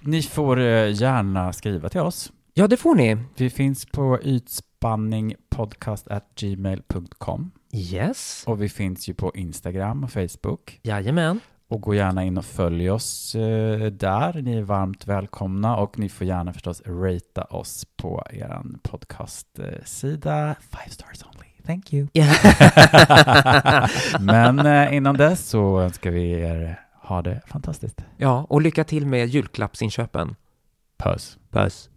Ni får eh, gärna skriva till oss. Ja, det får ni. Vi finns på ytspanningpodcast.gmail.com Yes. och vi finns ju på Instagram och Facebook. Jajamän. Och gå gärna in och följ oss eh, där. Ni är varmt välkomna och ni får gärna förstås ratea oss på er podcastsida. Five stars only. Thank you. Ja. Men eh, innan dess så önskar vi er ha det fantastiskt. ja, och lycka till med julklappsinköpen. Puss. Puss.